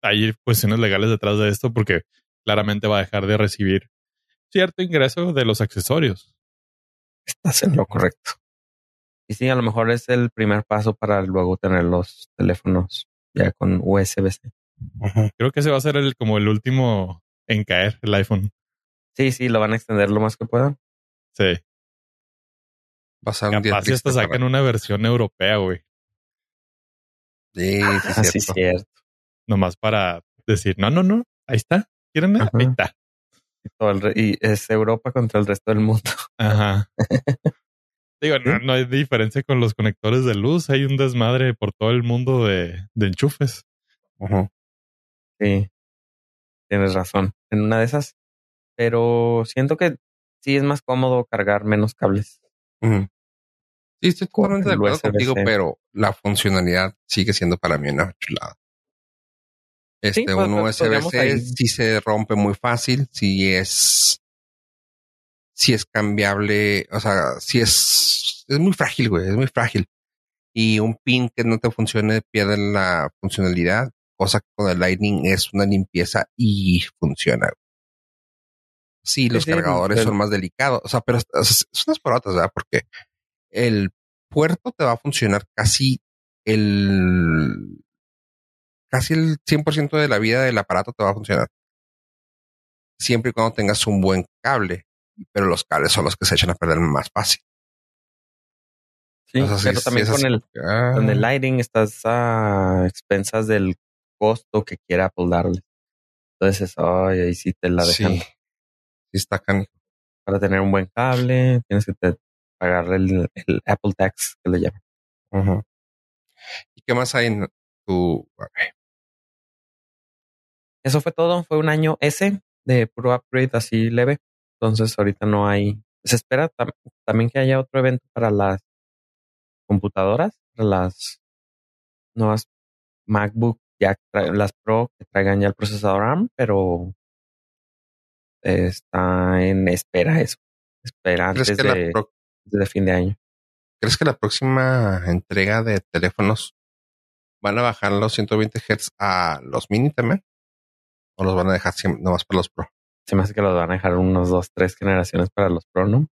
Hay cuestiones legales detrás de esto porque claramente va a dejar de recibir cierto ingreso de los accesorios. Estás en lo correcto. Y sí, a lo mejor es el primer paso para luego tener los teléfonos ya con USB-C. Creo que ese va a ser el como el último en caer, el iPhone. Sí, sí, lo van a extender lo más que puedan. Sí. Va a ser un día Capaz si hasta sacan una versión europea, güey. Sí, sí, Así cierto. Ah, cierto. Nomás para decir, no, no, no, ahí está. ¿Quieren? Ajá. Ahí está. Y, es Europa contra el resto del mundo. Ajá. [LAUGHS] Digo, no, no hay diferencia con los conectores de luz. Hay un desmadre por todo el mundo de, de enchufes. Sí, tienes razón. En una de esas. Pero siento que sí es más cómodo cargar menos cables. Sí, estoy totalmente de acuerdo contigo, pero la funcionalidad sigue siendo para mí una chulada. Este, pues, un USB-C sí se rompe muy fácil, si es, si es cambiable, o sea, si es, es muy frágil, güey, es muy frágil. Y un pin que no te funcione pierde la funcionalidad, cosa que con el Lightning es una limpieza y funciona. Sí, los sí, cargadores son más delicados, o sea, pero es, es unas por otras, ¿verdad? Porque el puerto te va a funcionar casi el casi el 100% de la vida del aparato te va a funcionar. Siempre y cuando tengas un buen cable, pero los cables son los que se echan a perder más fácil. Sí, pero sí también con el, que, ah, con el Lighting estás a expensas del costo que quiera Apple darle. Entonces, ay, ahí sí te la dejan. sí, sí está canijo. Para tener un buen cable, tienes que te- pagar el, el Apple Tax que le llaman. ¿Y qué más hay en tu Eso fue todo. Fue un año ese de puro upgrade así leve. Entonces, ahorita no hay. Se espera tam- también que haya otro evento para las computadoras, para las nuevas MacBook, ya las Pro que traigan ya el procesador ARM, pero está en espera eso. Espera ¿Crees antes que, de, la pro- de fin de año. ¿Crees que la próxima entrega de teléfonos van a bajar los 120 Hz a los mini también? ¿O los van a dejar siempre, nomás para los Pro? Se me hace que los van a dejar unos dos, tres generaciones para los Pro, ¿no?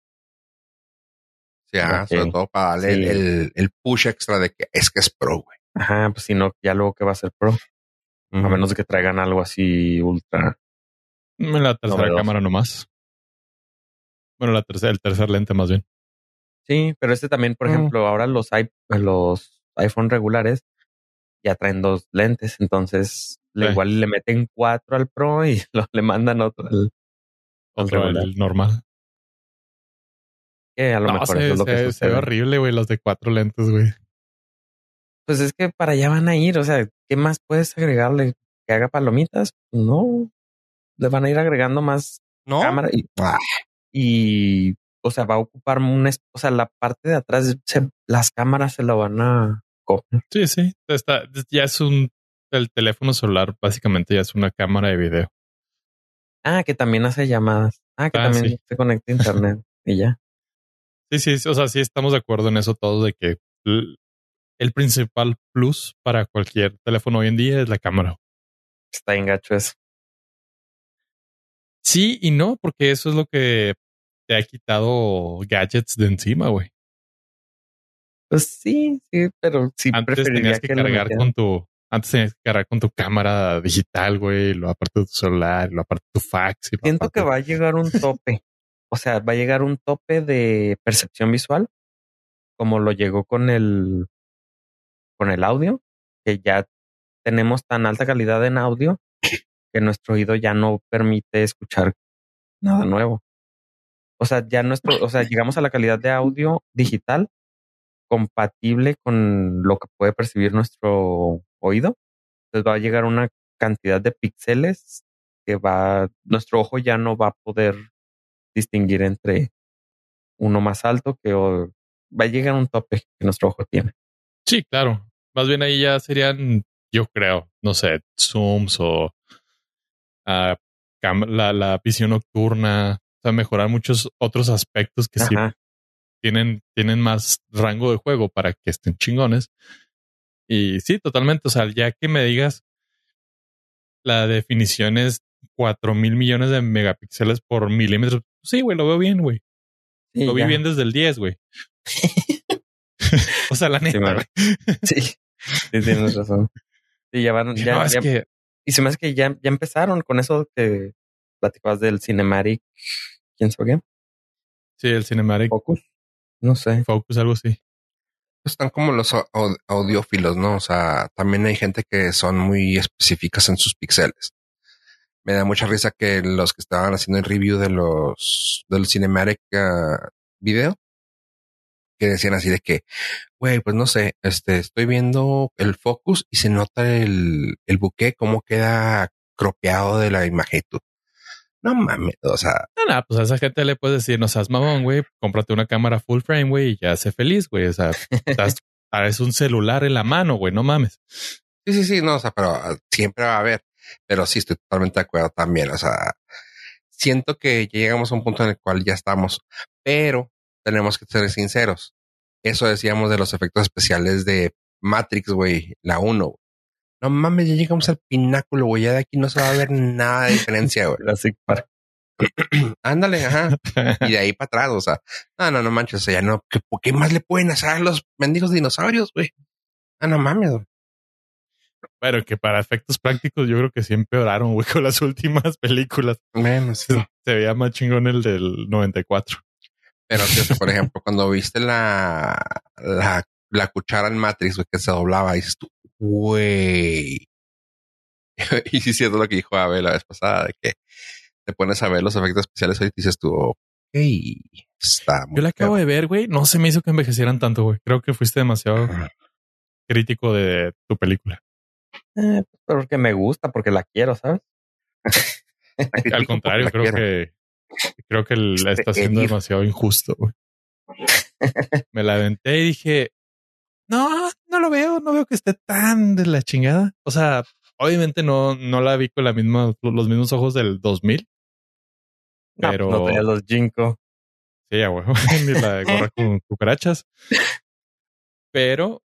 Sí, ah, sobre todo para darle el, Sí. el- el push extra de que es que es Pro, güey. Ajá, pues si no, ya luego que va a ser Pro. A menos de que traigan algo así ultra. La tercera Novedoso. cámara nomás. Bueno, la tercera, el tercer lente más bien. Sí, pero este también, por Mm. ejemplo, ahora los, i- los iPhone regulares ya traen dos lentes, entonces le igual le meten cuatro al Pro y [LAUGHS] lo, le mandan otro al, Otro, el normal. Que a lo No, mejor se, eso es lo que se- se sucede. ve horrible, güey, los de cuatro lentes, güey. Pues es que para allá van a ir, o sea, ¿qué más puedes agregarle? ¿Que haga palomitas? No, le van a ir agregando más ¿No? cámara y, y, o sea, va a ocupar un, es- o sea, la parte de atrás, se- las cámaras se la van a comer. Sí, sí. Está, ya es un. El teléfono celular básicamente ya es una cámara de video. Ah, que también hace llamadas. Ah, que Ah, también sí. se conecta a internet y ya. Sí, sí, sí, o sea, sí estamos de acuerdo en eso todos de que l- el principal plus para cualquier teléfono hoy en día es la cámara. Está en gacho eso. Sí y no, porque eso es lo que te ha quitado gadgets de encima, güey. Pues sí, sí, pero sí Antes tenías que, cargar con tu, antes tenías que cargar con tu cámara digital, güey, lo aparte de tu celular, lo aparte de tu fax. Y lo Siento aparte- que va a llegar un [LAUGHS] tope. o sea, va a llegar un tope de percepción visual, como lo llegó con el con el audio, que ya tenemos tan alta calidad en audio que nuestro oído ya no permite escuchar nada nuevo. O sea, ya nuestro, o sea, llegamos a la calidad de audio digital compatible con lo que puede percibir nuestro oído. Entonces va a llegar una cantidad de píxeles que va, nuestro ojo ya no va a poder distinguir entre uno más alto que o- va a llegar un tope que nuestro ojo tiene. Sí, claro. Más bien ahí ya serían, yo creo, no sé, zooms o ah, la, visión nocturna, sea, mejorar muchos otros aspectos que sí tienen, tienen más rango de juego para que estén chingones. Y sí, totalmente. O sea, ya que me digas la definición es cuatro mil millones de megapíxeles por milímetro. Sí, güey, lo veo bien, güey. Sí, Lo vi ya. bien desde el 10, güey. [LAUGHS] [LAUGHS] o sea, la neta. Sí, sí, tienes razón. Sí, ya van, [LAUGHS] ya, No, es ya- que y se me hace que ya, ya empezaron con eso que platicabas del Cinematic, ¿quién sabe qué? sí, el Cinematic Focus. No sé. Focus, algo así. Están como los au- au- audiófilos, ¿no? O sea, también hay gente que son muy específicas en sus píxeles. Me da mucha risa que los que estaban haciendo el review de los del cinematic ah, video que decían así de que, güey, pues no sé, este, estoy viendo el focus y se nota el, el buque cómo queda cropeado de la imagen. No mames, o sea, No, no, pues a esa gente le puedes decir, no seas mamón, güey, cómprate una cámara full frame, güey, y ya sé feliz, güey. O sea, estás, [LAUGHS] es un celular en la mano, güey, no mames. sí, sí, sí, no, o sea, pero ah, siempre va a haber. Pero sí, estoy totalmente de acuerdo también. O sea, siento que ya llegamos a un punto en el cual ya estamos, pero tenemos que ser sinceros. Eso decíamos de los efectos especiales de Matrix, güey, la 1. No mames, ya llegamos al pináculo, güey. Ya de aquí no se va a ver nada de diferencia, güey. Jurassic Park. [CLEARS THROAT] Ándale, ajá. Y de ahí para atrás, o sea, no, no, no manches, o sea, ya no, ¿qué, ¿qué más le pueden hacer a los mendigos dinosaurios, güey? Ah, no mames, güey. Pero que para efectos prácticos yo creo que sí empeoraron, güey, [LAUGHS] con las últimas películas. Menos. Se, se veía más chingón el del 94. Pero, sí, por ejemplo, cuando viste la, la, la cuchara en Matrix, güey, que se doblaba, dices tú, güey. [LAUGHS] y sí, siento lo que dijo Abel la vez pasada, de que te pones a ver los efectos especiales hoy y dices tú, ok, está muy Yo la acabo de ver, güey. No se me hizo que envejecieran tanto, güey. Creo que fuiste demasiado crítico de tu película. Eh, porque me gusta, porque la quiero, ¿sabes? [LAUGHS] Al contrario, creo quiero. que creo que la está siendo demasiado injusto, güey. [LAUGHS] Me la aventé y dije, no, no lo veo, no veo que esté tan de la chingada. O sea, obviamente no, no la vi con la misma, los mismos ojos del 2000. No, Pero- no tenía los Jinko. Sí, a huevo, [LAUGHS] ni la gorra con cucarachas. Pero,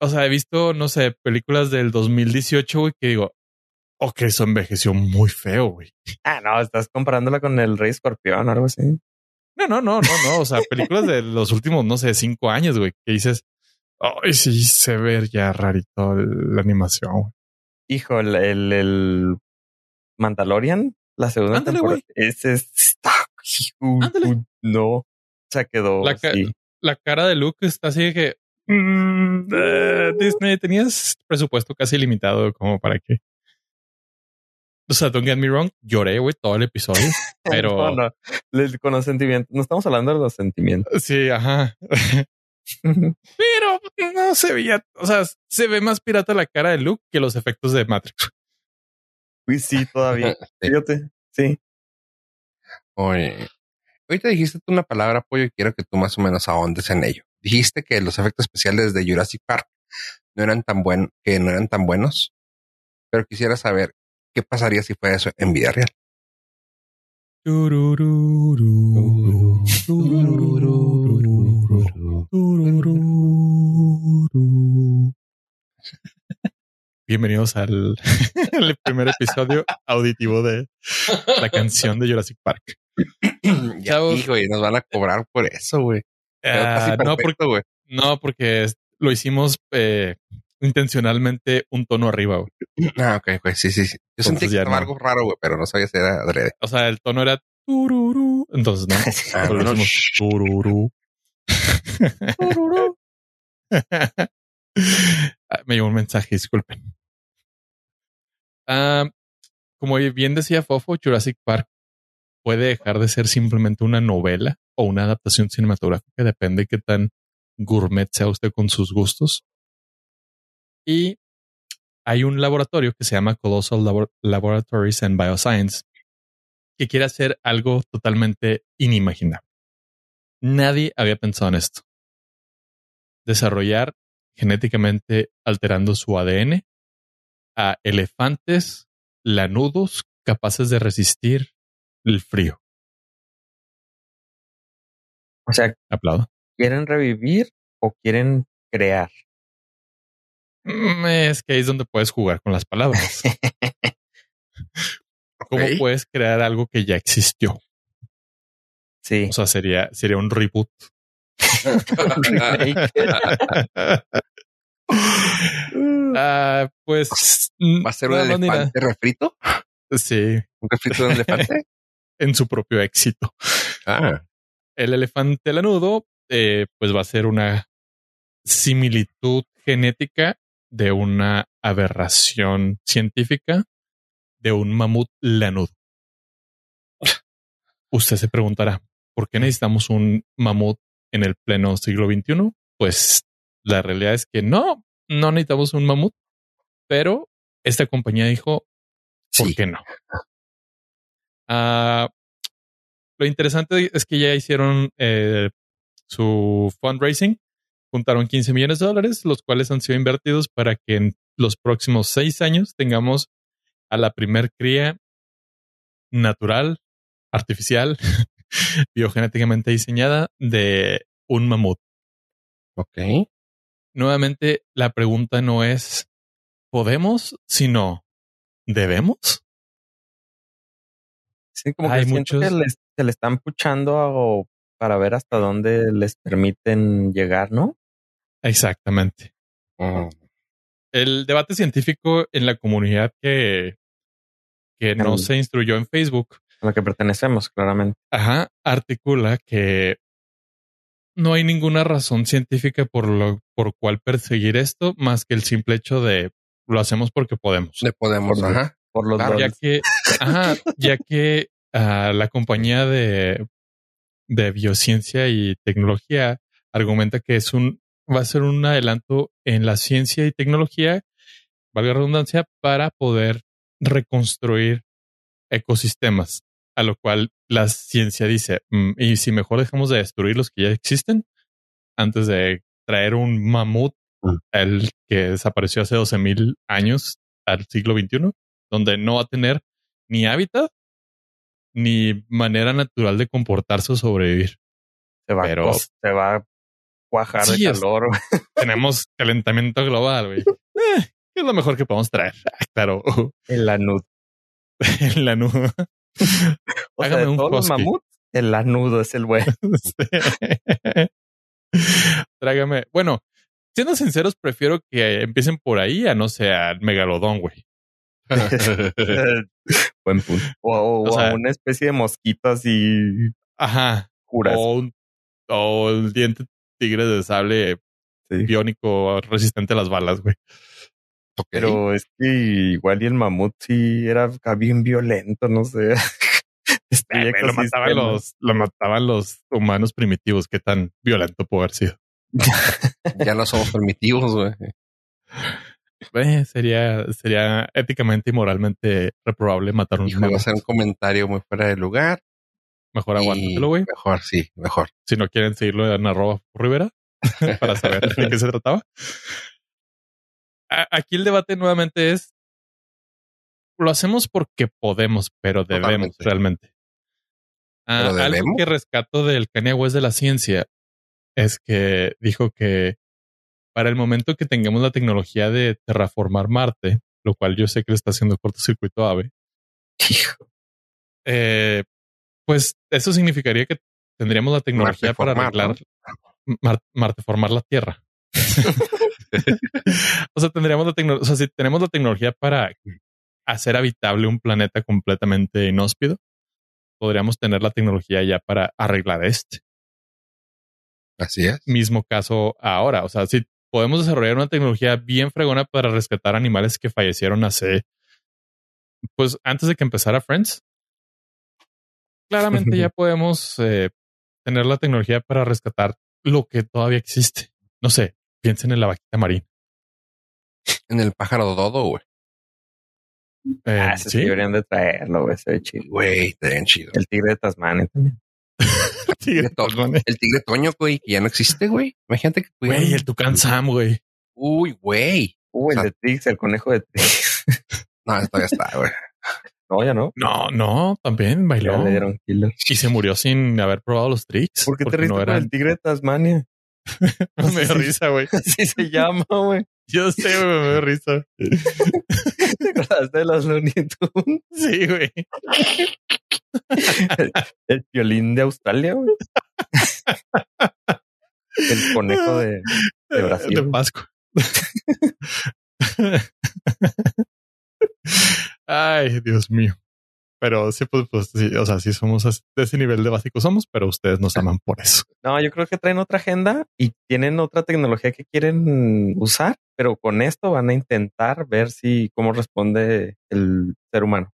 o sea, he visto, no sé, películas del 2018, güey, que digo, ok, eso envejeció muy feo, güey. Ah, no, estás comparándola con el Rey Escorpión o algo así. No, no, no, no, no. O sea, películas de los últimos, no sé, cinco años, güey, que dices, ay, sí, se ve ya rarito la animación. Hijo, el, el, el Mandalorian, la segunda Ándale, temporada. güey. Ese es. Uy, Ándale. uy, no. O sea, quedó. La ca- así. La cara de Luke está así de que, mm, eh, Disney, tenías presupuesto casi limitado como para que. O sea, don't get me wrong, lloré, güey, todo el episodio. [LAUGHS] Pero- No, no. Con los sentimientos. No estamos hablando de los sentimientos. Sí, ajá. [LAUGHS] Pero no se veía, o sea, se ve más pirata la cara de Luke que los efectos de Matrix. Uy, sí, todavía. [LAUGHS] Sí. Fíjate. Sí. Oye, ahorita dijiste tú una palabra, pollo, y quiero que tú más o menos ahondes en ello. Dijiste que los efectos especiales de Jurassic Park no eran tan buen, que no eran tan buenos, pero quisiera saber qué pasaría si fuera eso en vida real. [LAUGHS] Bienvenidos al, [LAUGHS] al primer episodio auditivo de la canción de Jurassic Park. Ya, hijo, y nos van a cobrar por eso, güey. Ah, no, porque, no, porque lo hicimos eh, intencionalmente un tono arriba. güey. Ah, ok, güey, sí, sí, sí. Yo sentí que no. algo raro, güey, pero no sabía si era adrede. O sea, el tono era tururú. Entonces, no. [LAUGHS] Ah, no, no, tururú. [LAUGHS] Ah, Me llegó un mensaje, disculpen. Ah, como bien decía Fofo, Jurassic Park puede dejar de ser simplemente una novela o una adaptación cinematográfica, depende qué tan gourmet sea usted con sus gustos. Y hay un laboratorio que se llama Colossal Labor- Laboratories and Bioscience que quiere hacer algo totalmente inimaginable. Nadie había pensado en esto. Desarrollar genéticamente alterando su ADN a elefantes lanudos capaces de resistir el frío. O sea, Aplaudo. ¿quieren revivir o quieren crear? Mm, Es que ahí es donde puedes jugar con las palabras. [LAUGHS] ¿Cómo puedes crear algo que ya existió? Sí. O sea, sería, sería un reboot. [LAUGHS] [LAUGHS] Ah, pues ¿Va a ser un elefante refrito? Sí, ¿Un refrito de un elefante? [LAUGHS] en su propio éxito. Ah, El elefante lanudo, eh, pues va a ser una similitud genética de una aberración científica de un mamut lanudo. Usted se preguntará, ¿por qué necesitamos un mamut en el pleno siglo XXI? Pues la realidad es que no, no necesitamos un mamut, pero esta compañía dijo, ¿por sí. qué no? Ah, lo interesante es que ya hicieron eh, su fundraising, juntaron 15 millones de dólares, los cuales han sido invertidos para que en los próximos seis años tengamos a la primer cría natural, artificial, [LAUGHS] biogenéticamente diseñada de un mamut. Ok. Nuevamente, la pregunta no es ¿podemos? sino ¿debemos? Sí, como Hay que muchos- que les- se le están puchando a- para ver hasta dónde les permiten llegar, ¿no? Exactamente. Mm, El debate científico en la comunidad que, que no Mm. se instruyó en Facebook A la que pertenecemos, claramente. Ajá, articula que no hay ninguna razón científica por lo por cual perseguir esto más que el simple hecho de lo hacemos porque podemos. Le podemos, Por- ajá. Por los Claro, Ya que, ajá, ya que ah, la compañía de, de biociencia y tecnología argumenta que es un va a ser un adelanto en la ciencia y tecnología, valga la redundancia, para poder reconstruir ecosistemas. A lo cual la ciencia dice, "Mm, y si mejor dejamos de destruir los que ya existen antes de traer un mamut, Mm. el que desapareció hace 12 mil años al siglo XXI, donde no va a tener ni hábitat ni manera natural de comportarse o sobrevivir. Se va, pero- se va a cuajar Sí, de es- calor. güey. [LAUGHS] Tenemos calentamiento global, güey. Eh, ¿Qué es lo mejor que podemos traer? Ah, claro, El lanudo. en la nube. [LAUGHS] O sea, Hágame un todos los husky. mamuts, el lanudo es el bueno. [LAUGHS] [LAUGHS] Tráigame. Bueno, siendo sinceros, prefiero que empiecen por ahí a no sé, al megalodón, güey. Buen punto. O, o- O o a sea- una especie de mosquito así Ajá. curas. O, un- o el diente tigre de sable Sí. biónico resistente a las balas, güey. Pero es que igual y el mamut sí era bien violento, no sé. [LAUGHS] Eh, lo mataban los, lo mataban los humanos primitivos. Qué tan violento puede haber sido. [LAUGHS] ya no somos primitivos, güey. Eh, sería, sería éticamente y moralmente reprobable matar un a mamut. ser un comentario muy fuera de lugar. Mejor aguántatelo, güey. Mejor, sí, mejor. Si no quieren seguirlo en arroba Rivera [LAUGHS] para saber de qué se trataba. Aquí el debate nuevamente es lo hacemos porque podemos, pero debemos Totalmente. realmente. Ah, ¿Pero algo que rescato del Kanye West de la ciencia es que dijo que para el momento que tengamos la tecnología de terraformar Marte, lo cual yo sé que le está haciendo cortocircuito Ave, eh, pues eso significaría que tendríamos la tecnología para arreglar Mar- Marteformar la Tierra. [LAUGHS] [LAUGHS] o sea, tendríamos la tecnología, o sea, si tenemos la tecnología para hacer habitable un planeta completamente inhóspido, podríamos tener la tecnología ya para arreglar este Así es. mismo caso ahora. O sea, si podemos desarrollar una tecnología bien fregona para rescatar animales que fallecieron hace, pues antes de que empezara Friends, claramente ya [LAUGHS] podemos eh, tener la tecnología para rescatar lo que todavía existe. No sé, piensen en la vaquita marina. En el pájaro dodo, güey. Eh, Ah, sí deberían de traerlo, güey. Se ve chido. Güey, está bien chido. El tigre de Tasmania también. Sí, [LAUGHS] tigre to- El tigre toño, güey, que ya no existe, güey. Imagínate que pudieran- Güey, el tucán Sam, güey. Uy, güey. Uh, el O sea- de Trix, el conejo de Trix. [LAUGHS] No, esto ya está, güey. no, ya no. No, no, también Ya bailó le dieron killer. y se murió sin haber probado los tricks. ¿Por qué te porque riste no con eran- el tigre de Tasmania? [LAUGHS] Me dio risa, güey. [LAUGHS] Así se llama, güey. Yo sé, güey, me dio risa. [LAUGHS] ¿Te acordaste de los Looney Tunes? Sí, güey. El violín de Australia, güey. El conejo de, de Brasil. De Pascua. Ay, Dios mío. Pero sí, pues, pues sí, o sea, sí somos de ese nivel de básico somos, pero ustedes nos aman por eso. No, yo creo que traen otra agenda y tienen otra tecnología que quieren usar, pero con esto van a intentar ver si cómo responde el ser humano.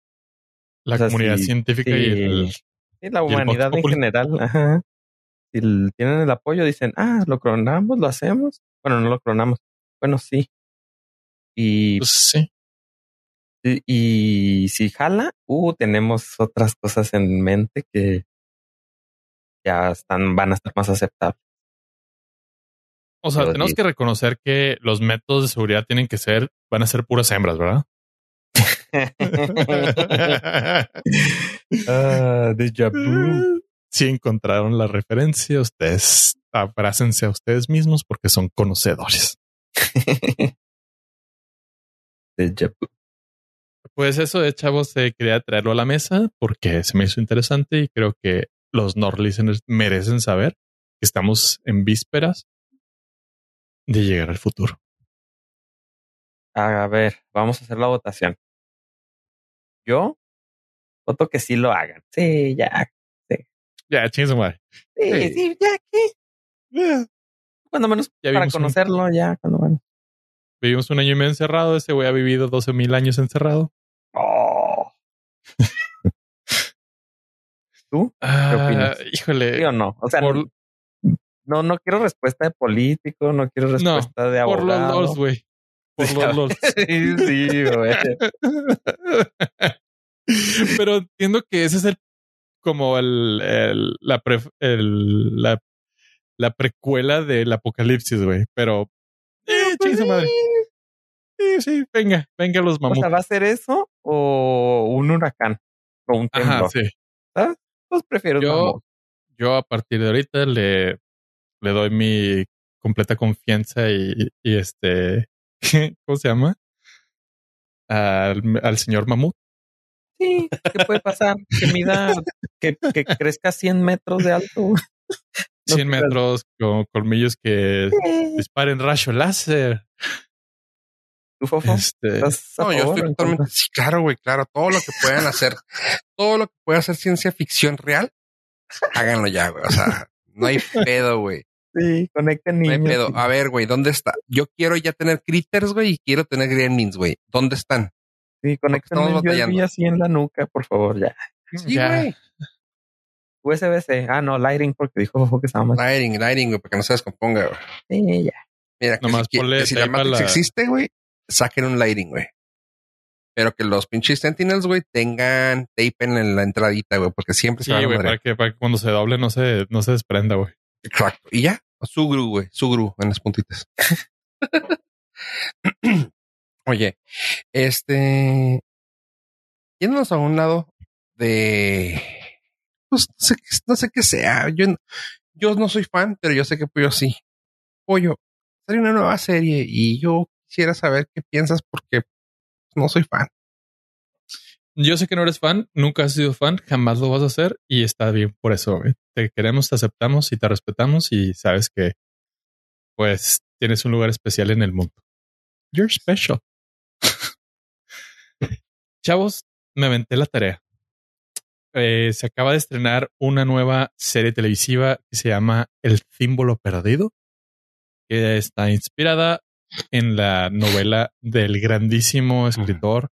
La O sea, comunidad científica y el Y la humanidad en general, ajá. Si tienen el apoyo, dicen, ah, lo clonamos, lo hacemos. Bueno, no lo clonamos. Bueno, sí. Y, pues sí. Y, si jala, uh, tenemos otras cosas en mente que ya están, van a estar más aceptables. O sea, Pero tenemos sí. que reconocer que los métodos de seguridad tienen que ser, van a ser puras hembras, ¿verdad? [LAUGHS] Ah, déjà vu. [LAUGHS] Si encontraron la referencia, ustedes abrácense a ustedes mismos porque son conocedores. [LAUGHS] Déjà vu. Pues eso de chavos, eh, quería traerlo a la mesa porque se me hizo interesante y creo que los Nord listeners merecen saber que estamos en vísperas de llegar al futuro. A ver, vamos a hacer la votación. Yo voto que sí lo hagan. Sí, ya. Ya, chingue su madre. Sí, Sí. sí, ya, ¿qué? Cuando menos Ya para un- conocerlo, ya, cuando menos. Vivimos un año y medio encerrado. Ese güey ha vivido 12 mil años encerrado. [LAUGHS] ¿Tú? Ah, opinas? híjole. ¿Sí o no? O sea, por, no, no quiero respuesta de político, no quiero respuesta de por los abogado. Güey. Por los [LAUGHS] LOLs. sí, sí, güey. [LAUGHS] Pero entiendo que ese es el como el, el- la, pre- el- la la precuela del apocalipsis, güey. Pero eh, chingue su madre. Sí, sí, venga, venga los O mamuts. sea, ¿va a ser eso o un huracán? O un temblor. Ajá, sí. Pues prefiero Yo- mamut. Yo a partir de ahorita le, le doy mi completa confianza y, y este, [LAUGHS] ¿cómo se llama? Al, al señor mamut. Sí, ¿qué puede pasar? Que mida, que, que crezca 100 metros de alto. No 100 creo. metros con colmillos que Sí. disparen rayo láser. ¿Tú, Fofo? Este, ¿Estás a No, yo favor estoy en totalmente. Sí, claro, güey, claro. Todo lo que puedan hacer, todo lo que pueda hacer ciencia ficción real, háganlo ya, güey. O sea, no hay pedo, güey. Sí, conecten No hay niños. pedo. A ver, güey, ¿dónde está? Yo quiero ya tener critters, güey, y quiero tener gremlins, güey. ¿Dónde están? Sí, conecten batallando. así en la nuca, por favor, ya. Sí, ya. güey. USB-C. Ah, no, Lighting, porque dijo Fofo que estaba más. Lighting, lighting, güey, para que no se descomponga, güey. Sí, ya. Mira, que Nomás si, ponle que si la Matrix la- existe, güey, saquen un lighting, güey. Pero que los pinches Sentinels, güey, tengan tape en la entradita, güey, porque siempre sí, se a güey, para que, para que cuando se doble no se, no se desprenda, güey. Exacto. Y ya, su gru, güey, su gru en las puntitas. [LAUGHS] Oye, este, yéndonos a un lado de, pues no sé, qué- no sé qué sea. Yo, no- yo no soy fan, pero yo sé que Pollo sí. Pollo, sale una nueva serie y yo quisiera saber qué piensas porque no soy fan. Yo sé que no eres fan, nunca has sido fan, jamás lo vas a hacer y está bien por eso. güey. Te queremos, te aceptamos y te respetamos y sabes que pues tienes un lugar especial en el mundo. You're special. [LAUGHS] Chavos, me aventé la tarea. Eh, se acaba de estrenar una nueva serie televisiva que se llama El símbolo perdido, que está inspirada en la novela del grandísimo escritor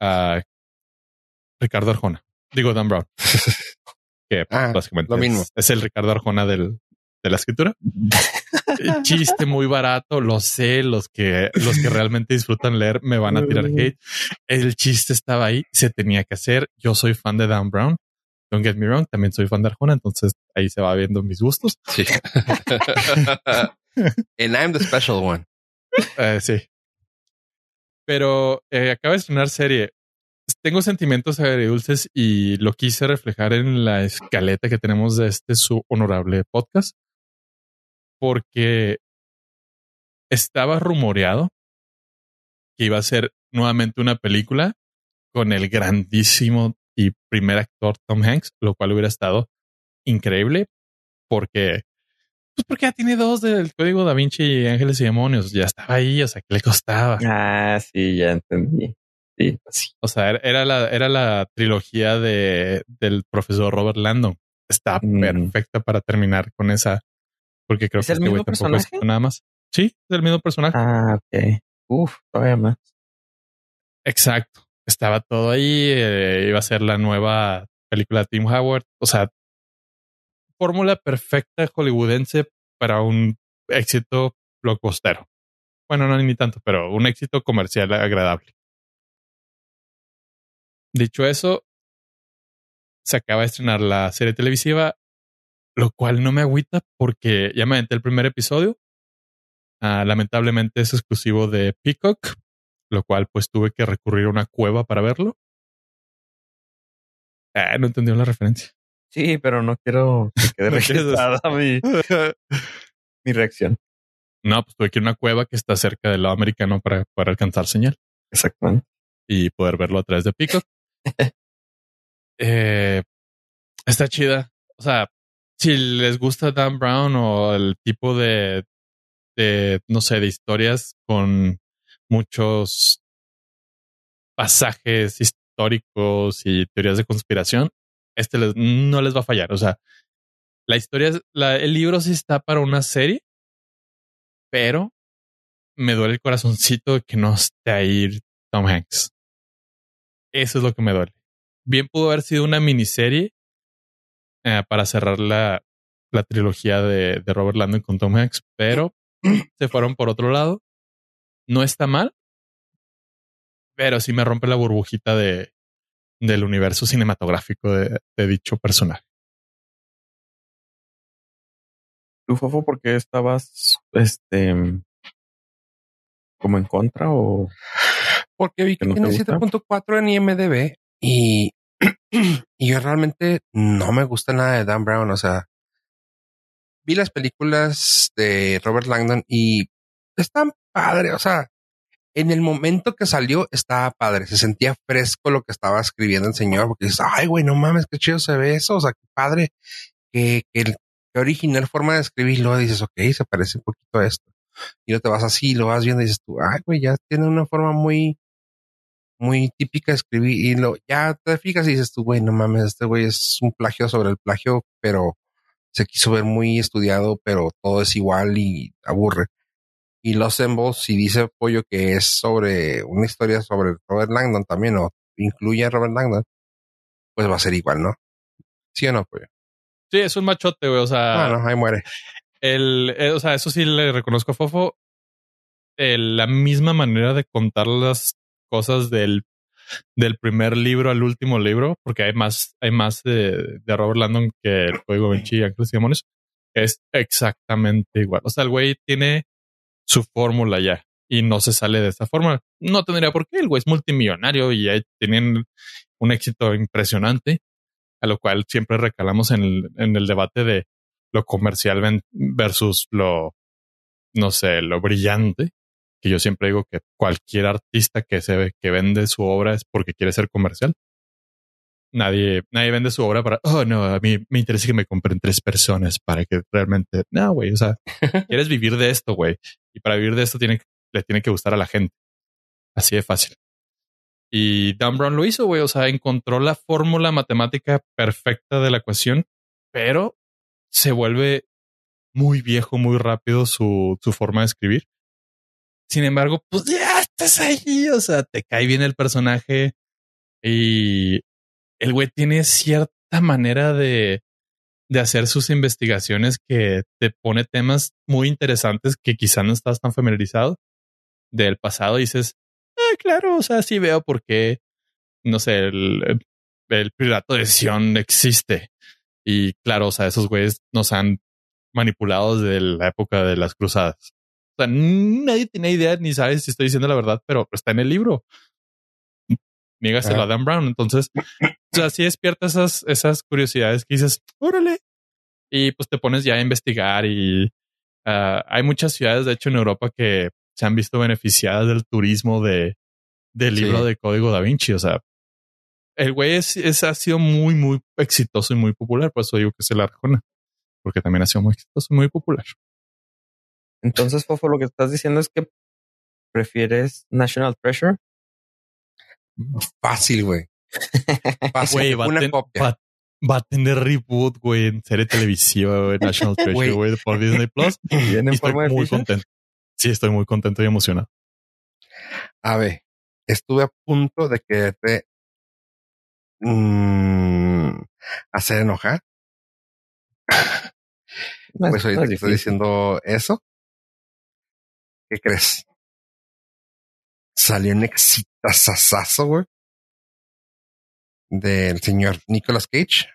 ah, Ricardo Arjona. Digo Dan Brown. [LAUGHS] que Ah, básicamente lo mismo. Es, es el Ricardo Arjona del, de la escritura. [LAUGHS] Chiste muy barato, lo sé, los que, los que realmente disfrutan leer me van a tirar hate. El chiste estaba ahí, se tenía que hacer. Yo soy fan de Dan Brown. Don't get me wrong, también soy fan de Arjona, entonces ahí se va viendo mis gustos. Sí. [LAUGHS] And I'm the special one. Eh, sí. Pero eh, acaba de estrenar serie. Tengo sentimientos agridulces y lo quise reflejar en la escaleta que tenemos de este su honorable podcast. Porque estaba rumoreado que iba a ser nuevamente una película con el grandísimo y primer actor Tom Hanks, lo cual hubiera estado increíble porque pues porque ya tiene dos del código da Vinci y Ángeles y Demonios. Ya estaba ahí, o sea, ¿qué le costaba? Ah, sí, ya entendí. Sí, pues sí. O sea, era- era la, era la trilogía de, del profesor Robert Landon. Está Mm. perfecta para terminar con esa, porque creo ¿Es que el este mismo personaje? es nada más. Sí, es el mismo personaje. Ah, ok. Uf, todavía más. Exacto. Estaba todo ahí. eh, iba a ser la nueva película de Tim Howard. O sea, fórmula perfecta hollywoodense para un éxito blockbustero. Bueno, no ni tanto, pero un éxito comercial agradable. Dicho eso, se acaba de estrenar la serie televisiva, lo cual no me agüita porque ya me aventé el primer episodio. Ah, lamentablemente es exclusivo de Peacock, lo cual pues tuve que recurrir a una cueva para verlo. Ah, no entendió la referencia. Sí, pero no quiero que quede [LAUGHS] registrada mi, [LAUGHS] mi reacción. No, pues tuve que ir a una cueva que está cerca del lado americano para poder alcanzar señal Exactamente. y poder verlo a través de Peacock. [LAUGHS] eh, está chida. O sea, si les gusta Dan Brown o el tipo de, de, no sé, de historias con muchos pasajes históricos y teorías de conspiración, este les- no les va a fallar. O sea, la historia, la- el libro sí está para una serie, pero me duele el corazoncito de que no esté ahí Tom Hanks. Eso es lo que me duele. Bien pudo haber sido una miniserie eh, para cerrar la, la trilogía de, de Robert Landon con Tom Hanks, pero [CLEARS THROAT] se fueron por otro lado. No está mal, pero sí me rompe la burbujita de, del universo cinematográfico de, de dicho personaje. ¿Tú, Fofo, por qué estabas este como en contra o Porque vi ¿Que que no te tiene gusta? 7.4 en IMDB y, [CLEARS THROAT] y yo realmente no me gusta nada de Dan Brown. O sea, vi las películas de Robert Langdon y están padre. O sea, en el momento que salió estaba padre. Se sentía fresco lo que estaba escribiendo el señor porque dices, ay, güey, no mames, qué chido se ve eso. O sea, qué padre. Que, que, el- qué original forma de escribirlo. Dices, ok, se parece un poquito a esto. Y no te vas así, lo vas viendo y dices tú, ay, güey, ya tiene una forma muy, muy típica de escribir y lo, ya te fijas y dices tú, güey, no mames, este güey es un plagio sobre el plagio, pero se quiso ver muy estudiado, pero todo es igual y aburre. Y Los Embos, si dice Pollo que es sobre una historia sobre Robert Langdon también, o incluye a Robert Langdon, pues va a ser igual, ¿no? ¿Sí o no, Pollo? Sí, es un machote, güey. O sea, Bueno, ahí muere. el, eh, o sea, eso sí le reconozco a Fofo. El- la misma manera de contar las cosas del, del primer libro al último libro, porque hay más, hay más de, de Robert Landon que el Código Vinci y Ángeles y Demonios, es exactamente igual. O sea, el güey tiene su fórmula ya y no se sale de esa fórmula. No tendría por qué. El güey es multimillonario y ahí tienen un éxito impresionante, a lo cual siempre recalamos en el, en el debate de lo comercial versus lo, no sé, lo brillante. Que yo siempre digo que cualquier artista que se que vende su obra es porque quiere ser comercial. Nadie, nadie vende su obra para, oh no, a mí me interesa que me compren tres personas para que realmente, no, güey, o sea, [LAUGHS] quieres vivir de esto, güey. Y para vivir de esto tiene, le tiene que gustar a la gente. Así de fácil. Y Dan Brown lo hizo, güey. O sea, encontró la fórmula matemática perfecta de la ecuación, pero se vuelve muy viejo, muy rápido su, su forma de escribir. Sin embargo, pues ya estás ahí. O sea, te cae bien el personaje y el güey tiene cierta manera de, de hacer sus investigaciones que te pone temas muy interesantes que quizá no estás tan familiarizado del pasado. Y dices, ah, claro, o sea, sí veo por qué, no sé, el, el pirato de Sion existe. Y claro, o sea, esos güeyes nos han manipulado desde la época de las cruzadas. O sea, nadie tiene idea ni sabe si estoy diciendo la verdad, pero está en el libro. Niegaselo Ah. a Dan Brown. Entonces, o sea, sí despierta esas, esas curiosidades que dices, órale. Y pues te pones ya a investigar y ah, hay muchas ciudades, de hecho, en Europa que se han visto beneficiadas del turismo de, del Sí. libro de Código Da Vinci. O sea, el güey es, es- ha sido muy, muy exitoso y muy popular. Por eso digo que se la arjona, porque también ha sido muy exitoso y muy popular. entonces, Fofo, lo que estás diciendo es que prefieres National Treasure? Fácil, güey. Güey, va, a va- va tener reboot, güey, en serie televisiva, National [LAUGHS] Treasure, Güey. por Disney [LAUGHS] Plus. ¿Viene Y en estoy muy ficha? contento. Sí, estoy muy contento y emocionado. A ver, estuve a punto de quererte mm, hacer enojar. [LAUGHS] No es- Pues no ahorita es que estoy diciendo eso. ¿Qué crees? Salió un exitazazazo, güey. Del señor Nicolas Cage.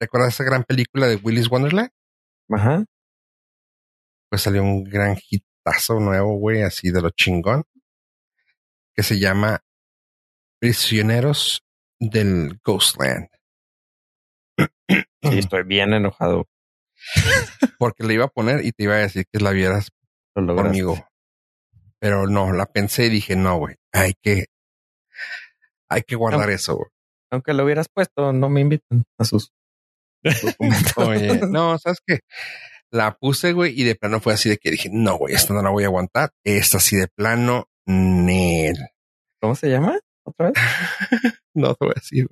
¿Te acuerdas de esa gran película de Willy's Wonderland? Ajá. Pues salió un gran hitazo nuevo, güey, así de lo chingón. que se llama Prisioneros del Ghostland. Sí, estoy bien enojado. Porque le iba a poner y te iba a decir que la vieras Lo conmigo. Pero no, la pensé y dije, no, güey, hay que, hay que guardar eso. Aunque lo hubieras puesto, no me invitan a sus documentos. [LAUGHS] Oye, no, ¿sabes qué? La puse, güey, y de plano fue así de que dije, no, güey, esta no la voy a aguantar. Esta así de plano, Nel. ¿Cómo se llama? ¿Otra vez? [LAUGHS] No te voy a decir.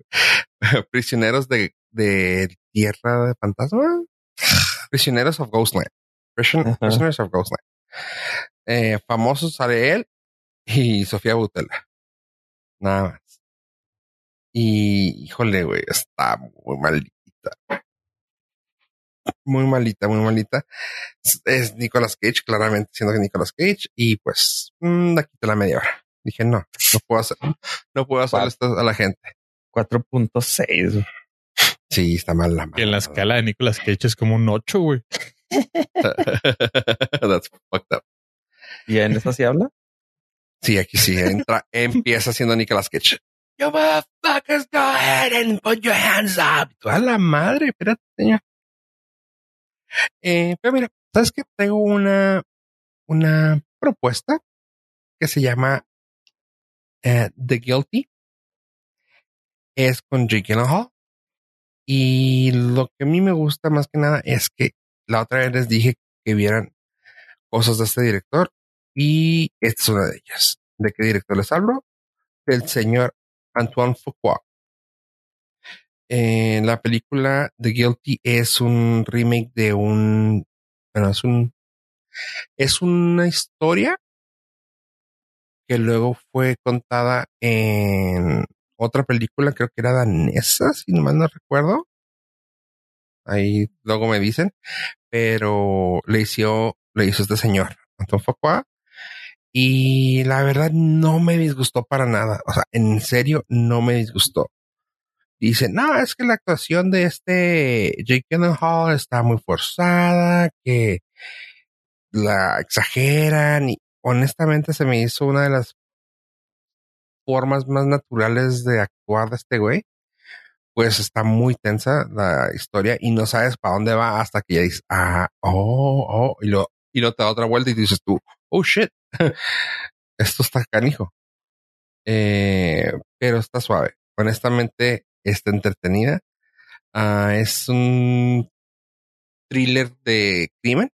[LAUGHS] Prisioneros de, de Tierra de Fantasma. [SIGHS] Prisioneros of Ghostland. Prision-. Prisoners of Ghostland. Eh, famoso sale él y Sofía Butela. Nada más. Y híjole, güey, está muy malita. Muy malita, muy malita. Es- Es Nicolas Cage, claramente siendo que Nicolas Cage. Y pues, mm, la quité la media hora. Dije, no, no puedo hacer, no puedo hacer esto a la gente. 4.6. Sí, está mal la Que en la mano. escala de Nicolas Cage es como un 8, güey. [LAUGHS] That's fucked up. ¿Y en esa sí habla? Sí, aquí sí entra, [LAUGHS] empieza siendo Nicolas Cage. You motherfuckers, go ahead and put your hands up. Tú, A la madre, espérate, señor. Eh, pero mira, ¿sabes qué? Tengo una, una propuesta que se llama eh, The Guilty. Es con Jake Gyllenhaal. Y lo que a mí me gusta más que nada es que la otra vez les dije que vieran cosas de este director y esta es una de ellas. ¿De qué director les hablo? Del señor Antoine Fuqua. Eh, la película The Guilty es un remake de un, bueno, es un, es una historia que luego fue contada en otra película, creo que era danesa, si no mal no recuerdo. Ahí luego me dicen, pero le hizo, le hizo este señor, Antoine Fuqua, y la verdad no me disgustó para nada. O sea, en serio, no me disgustó. Dice, no, es que la actuación de este Jake Gyllenhaal está muy forzada, que la exageran y honestamente se me hizo una de las formas más naturales de actuar de este güey. Pues está muy tensa la historia y no sabes para dónde va hasta que ya dices, ah, oh, oh, y lo, y lo te da otra vuelta y dices tú, oh shit, [LAUGHS] esto está canijo. Eh, pero está suave. Honestamente, está entretenida. Ah, es un thriller de crimen.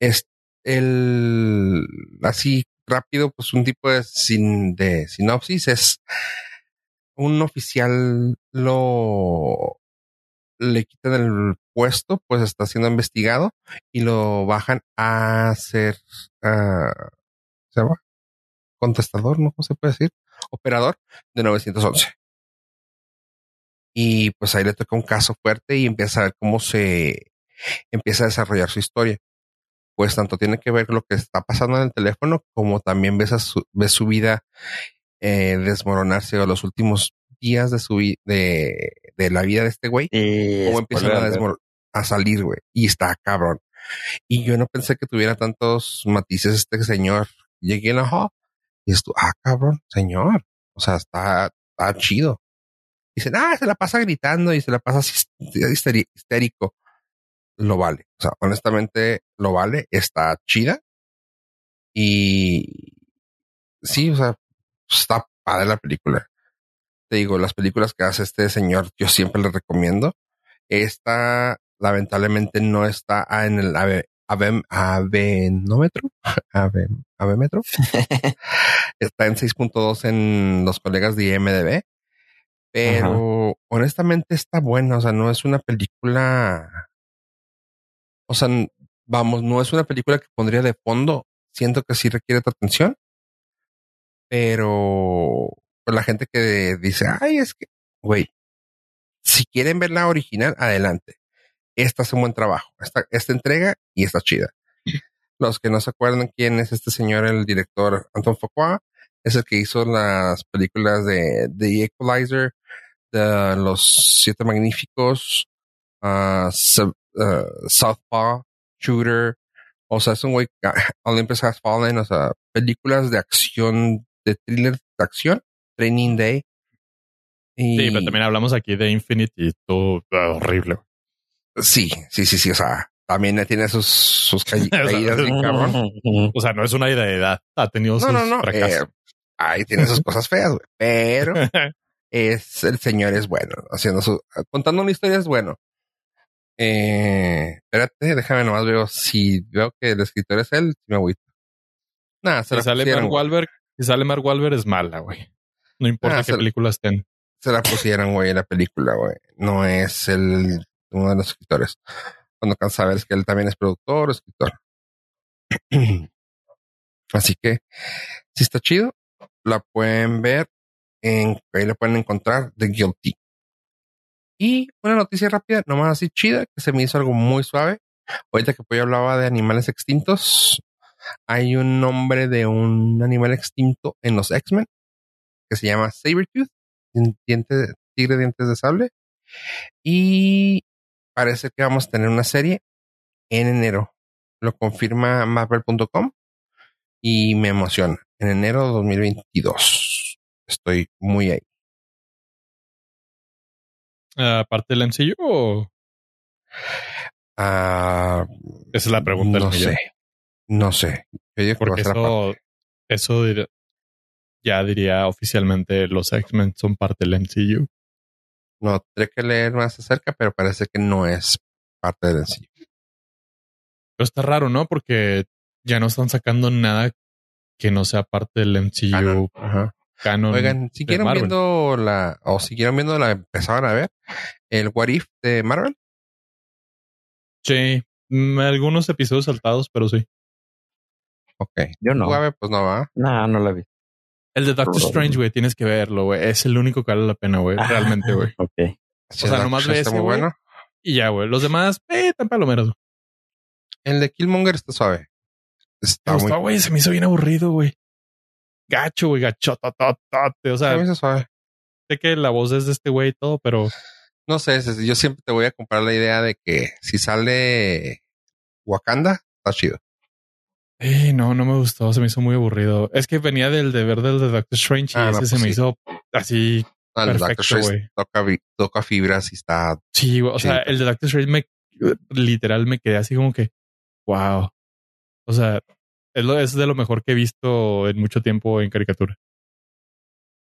Es el así rápido, pues un tipo de, sin, de sinopsis es un oficial lo le quitan el puesto, pues está siendo investigado y lo bajan a ser ah, ¿se llama? contestador, ¿no? ¿Cómo se puede decir? Operador de 911. Y pues ahí le toca un caso fuerte y empieza a ver cómo se empieza a desarrollar su historia. Pues tanto tiene que ver con lo que está pasando en el teléfono, como también ves, a su, ves su vida eh, desmoronarse o los últimos días de su de, de la vida de este güey, Y cómo empiezan a, a salir, güey. Y está cabrón. Y yo no pensé que tuviera tantos matices este señor. Llegué a la y esto, ah, cabrón, señor. O sea, está, está chido. Dicen, ah, se la pasa gritando y se la pasa histérico. Lo vale. O sea, honestamente, lo vale. Está chida. Y sí, o sea, está padre la película. Te digo, las películas que hace este señor, yo siempre le recomiendo. Esta, lamentablemente, no está en el ave, ave, avenómetro. Ave, [LAUGHS] avemetro. [LAUGHS] está en 6.2 en los colegas de IMDB. Pero honestamente está buena. O sea, no es una película. O sea, vamos, no es una película que pondría de fondo. Siento que sí requiere tu atención. Pero pues, la gente que dice, ay, es que, güey, si quieren ver la original, adelante. Esta hace un buen trabajo. Esta, esta entrega y está chida. Los que no se acuerdan quién es este señor, el director Anton Fuqua, es el que hizo las películas de The Equalizer, de Los Siete Magníficos, uh, Sub- uh, Southpaw, Shooter. O sea, es un güey, Olympus Has Fallen, o sea, películas de acción de thriller de acción, Training Day. Y Sí, pero también hablamos aquí de Infinite y todo ah, horrible. Sí, sí, sí, sí. O sea, también tiene sus, sus [LAUGHS] ca- caídas bien cabrón. [LAUGHS] O sea, no es una edad. Ha tenido No, sus no, no. fracasos. eh, ahí tiene sus cosas feas, güey. Pero [LAUGHS] es el señor es bueno, haciendo su, contando una historia es bueno. Eh, espérate, déjame nomás veo si veo que el escritor es él, me agüito. Nada, se si sale pusieron, Mark. Wahlberg, si sale Mark Wahlberg es mala, güey. No importa qué se- película estén. Se la pusieron, güey, en la película, güey. No es el uno de los escritores. Cuando can saber es que él también es productor, escritor. [CLEARS THROAT] Así que, si está chido, la pueden ver en, ahí la pueden encontrar The Guilty. Y una noticia rápida, nomás así chida, que se me hizo algo muy suave. Ahorita que yo hablaba de animales extintos, hay un nombre de un animal extinto en los X-Men que se llama Sabretooth, diente, tigre dientes de sable. Y parece que vamos a tener una serie en enero. Lo confirma Marvel.com y me emociona. En enero de 2022. Estoy muy ahí. Ah, Aparte del MCU o Ah, esa es la pregunta no sé. No sé. Yo digo Porque eso, eso dir- ya diría oficialmente los X-Men son parte del MCU. No, tendré que leer más acerca, pero parece que no es parte del sencillo. Pero está raro, ¿no? Porque ya no están sacando nada que no sea parte del MCU Canon. Ajá. canon. Oigan, siguieron viendo la, o siguieron viendo la, empezaban a ver el What If de Marvel. Sí, mm, algunos episodios saltados, pero sí. Ok. Yo no. Pues no va. No, no la vi. El de Doctor. Strange, güey, tienes que verlo, güey. Es el único que vale la pena, güey. Realmente, güey. Ok. Sí, O sea, nomás Doctor ve está muy bueno. Y ya, güey. Los demás, eh, tan palomeros. güey. El de Killmonger está suave. Está Me muy güey. Se me hizo bien aburrido, güey. Gacho, güey. Gachotototote. O a sea, se suave. sé que la voz es de este güey y todo, pero No sé, yo siempre te voy a comprar la idea de que si sale Wakanda, está chido. Eh, no, no me gustó. Se me hizo muy aburrido. Es que venía del deber del de Doctor Strange y Ah, no, ese pues se me sí. hizo así. Ah, el Perfecto, Doctor Strange güey. toca, toca fibras y está. Sí, güey. O sea, el de Doctor Strange me literal me quedé así como que, wow. O sea, es, lo, es de lo mejor que he visto en mucho tiempo en caricatura.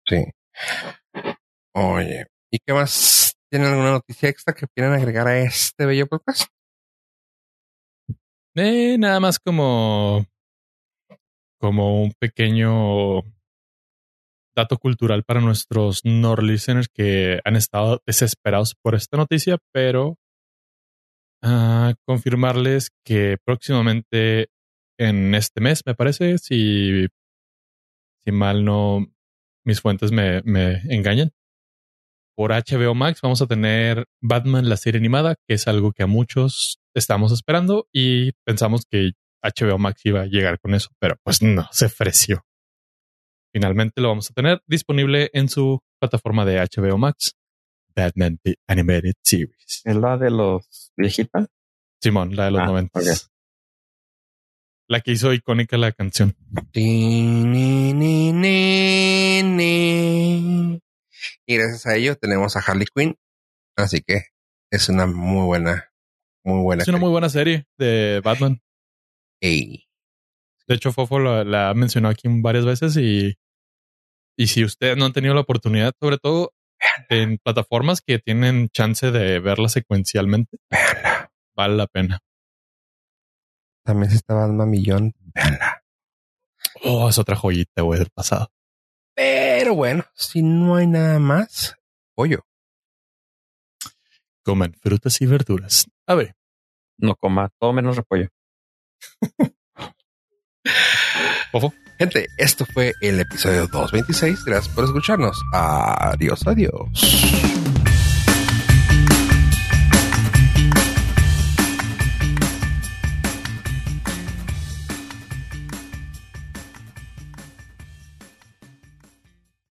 Sí. Oye, ¿y qué más? ¿Tienen alguna noticia extra que quieran agregar a este bello podcast? Eh, nada más como, como un pequeño dato cultural para nuestros Nord listeners que han estado desesperados por esta noticia, pero ah, confirmarles que próximamente en este mes, me parece, si, si mal no mis fuentes me, me engañan, por HBO Max vamos a tener Batman, la serie animada, que es algo que a muchos estamos esperando y pensamos que HBO Max iba a llegar con eso, pero pues no, se ofreció. Finalmente lo vamos a tener disponible en su plataforma de HBO Max, Batman The Animated Series. Es la de los viejitas. Simón, la de los Ah, 90. ok. La que hizo icónica la canción. Y gracias a ello tenemos a Harley Quinn. Así que es una muy buena, muy buena. Es una muy buena serie de Batman. Ey. De hecho, Fofo la, la ha mencionado aquí varias veces y, y si ustedes no han tenido la oportunidad, sobre todo en plataformas que tienen chance de verla secuencialmente, vale la pena. También si está Batman Millón, véanla. Oh, es otra joyita, güey, del pasado. Pero bueno, si no hay nada más, pollo. Comen frutas y verduras. A ver, No coma todo menos repollo. [LAUGHS] Gente, esto fue el episodio 226. Gracias por escucharnos. Adiós, adiós.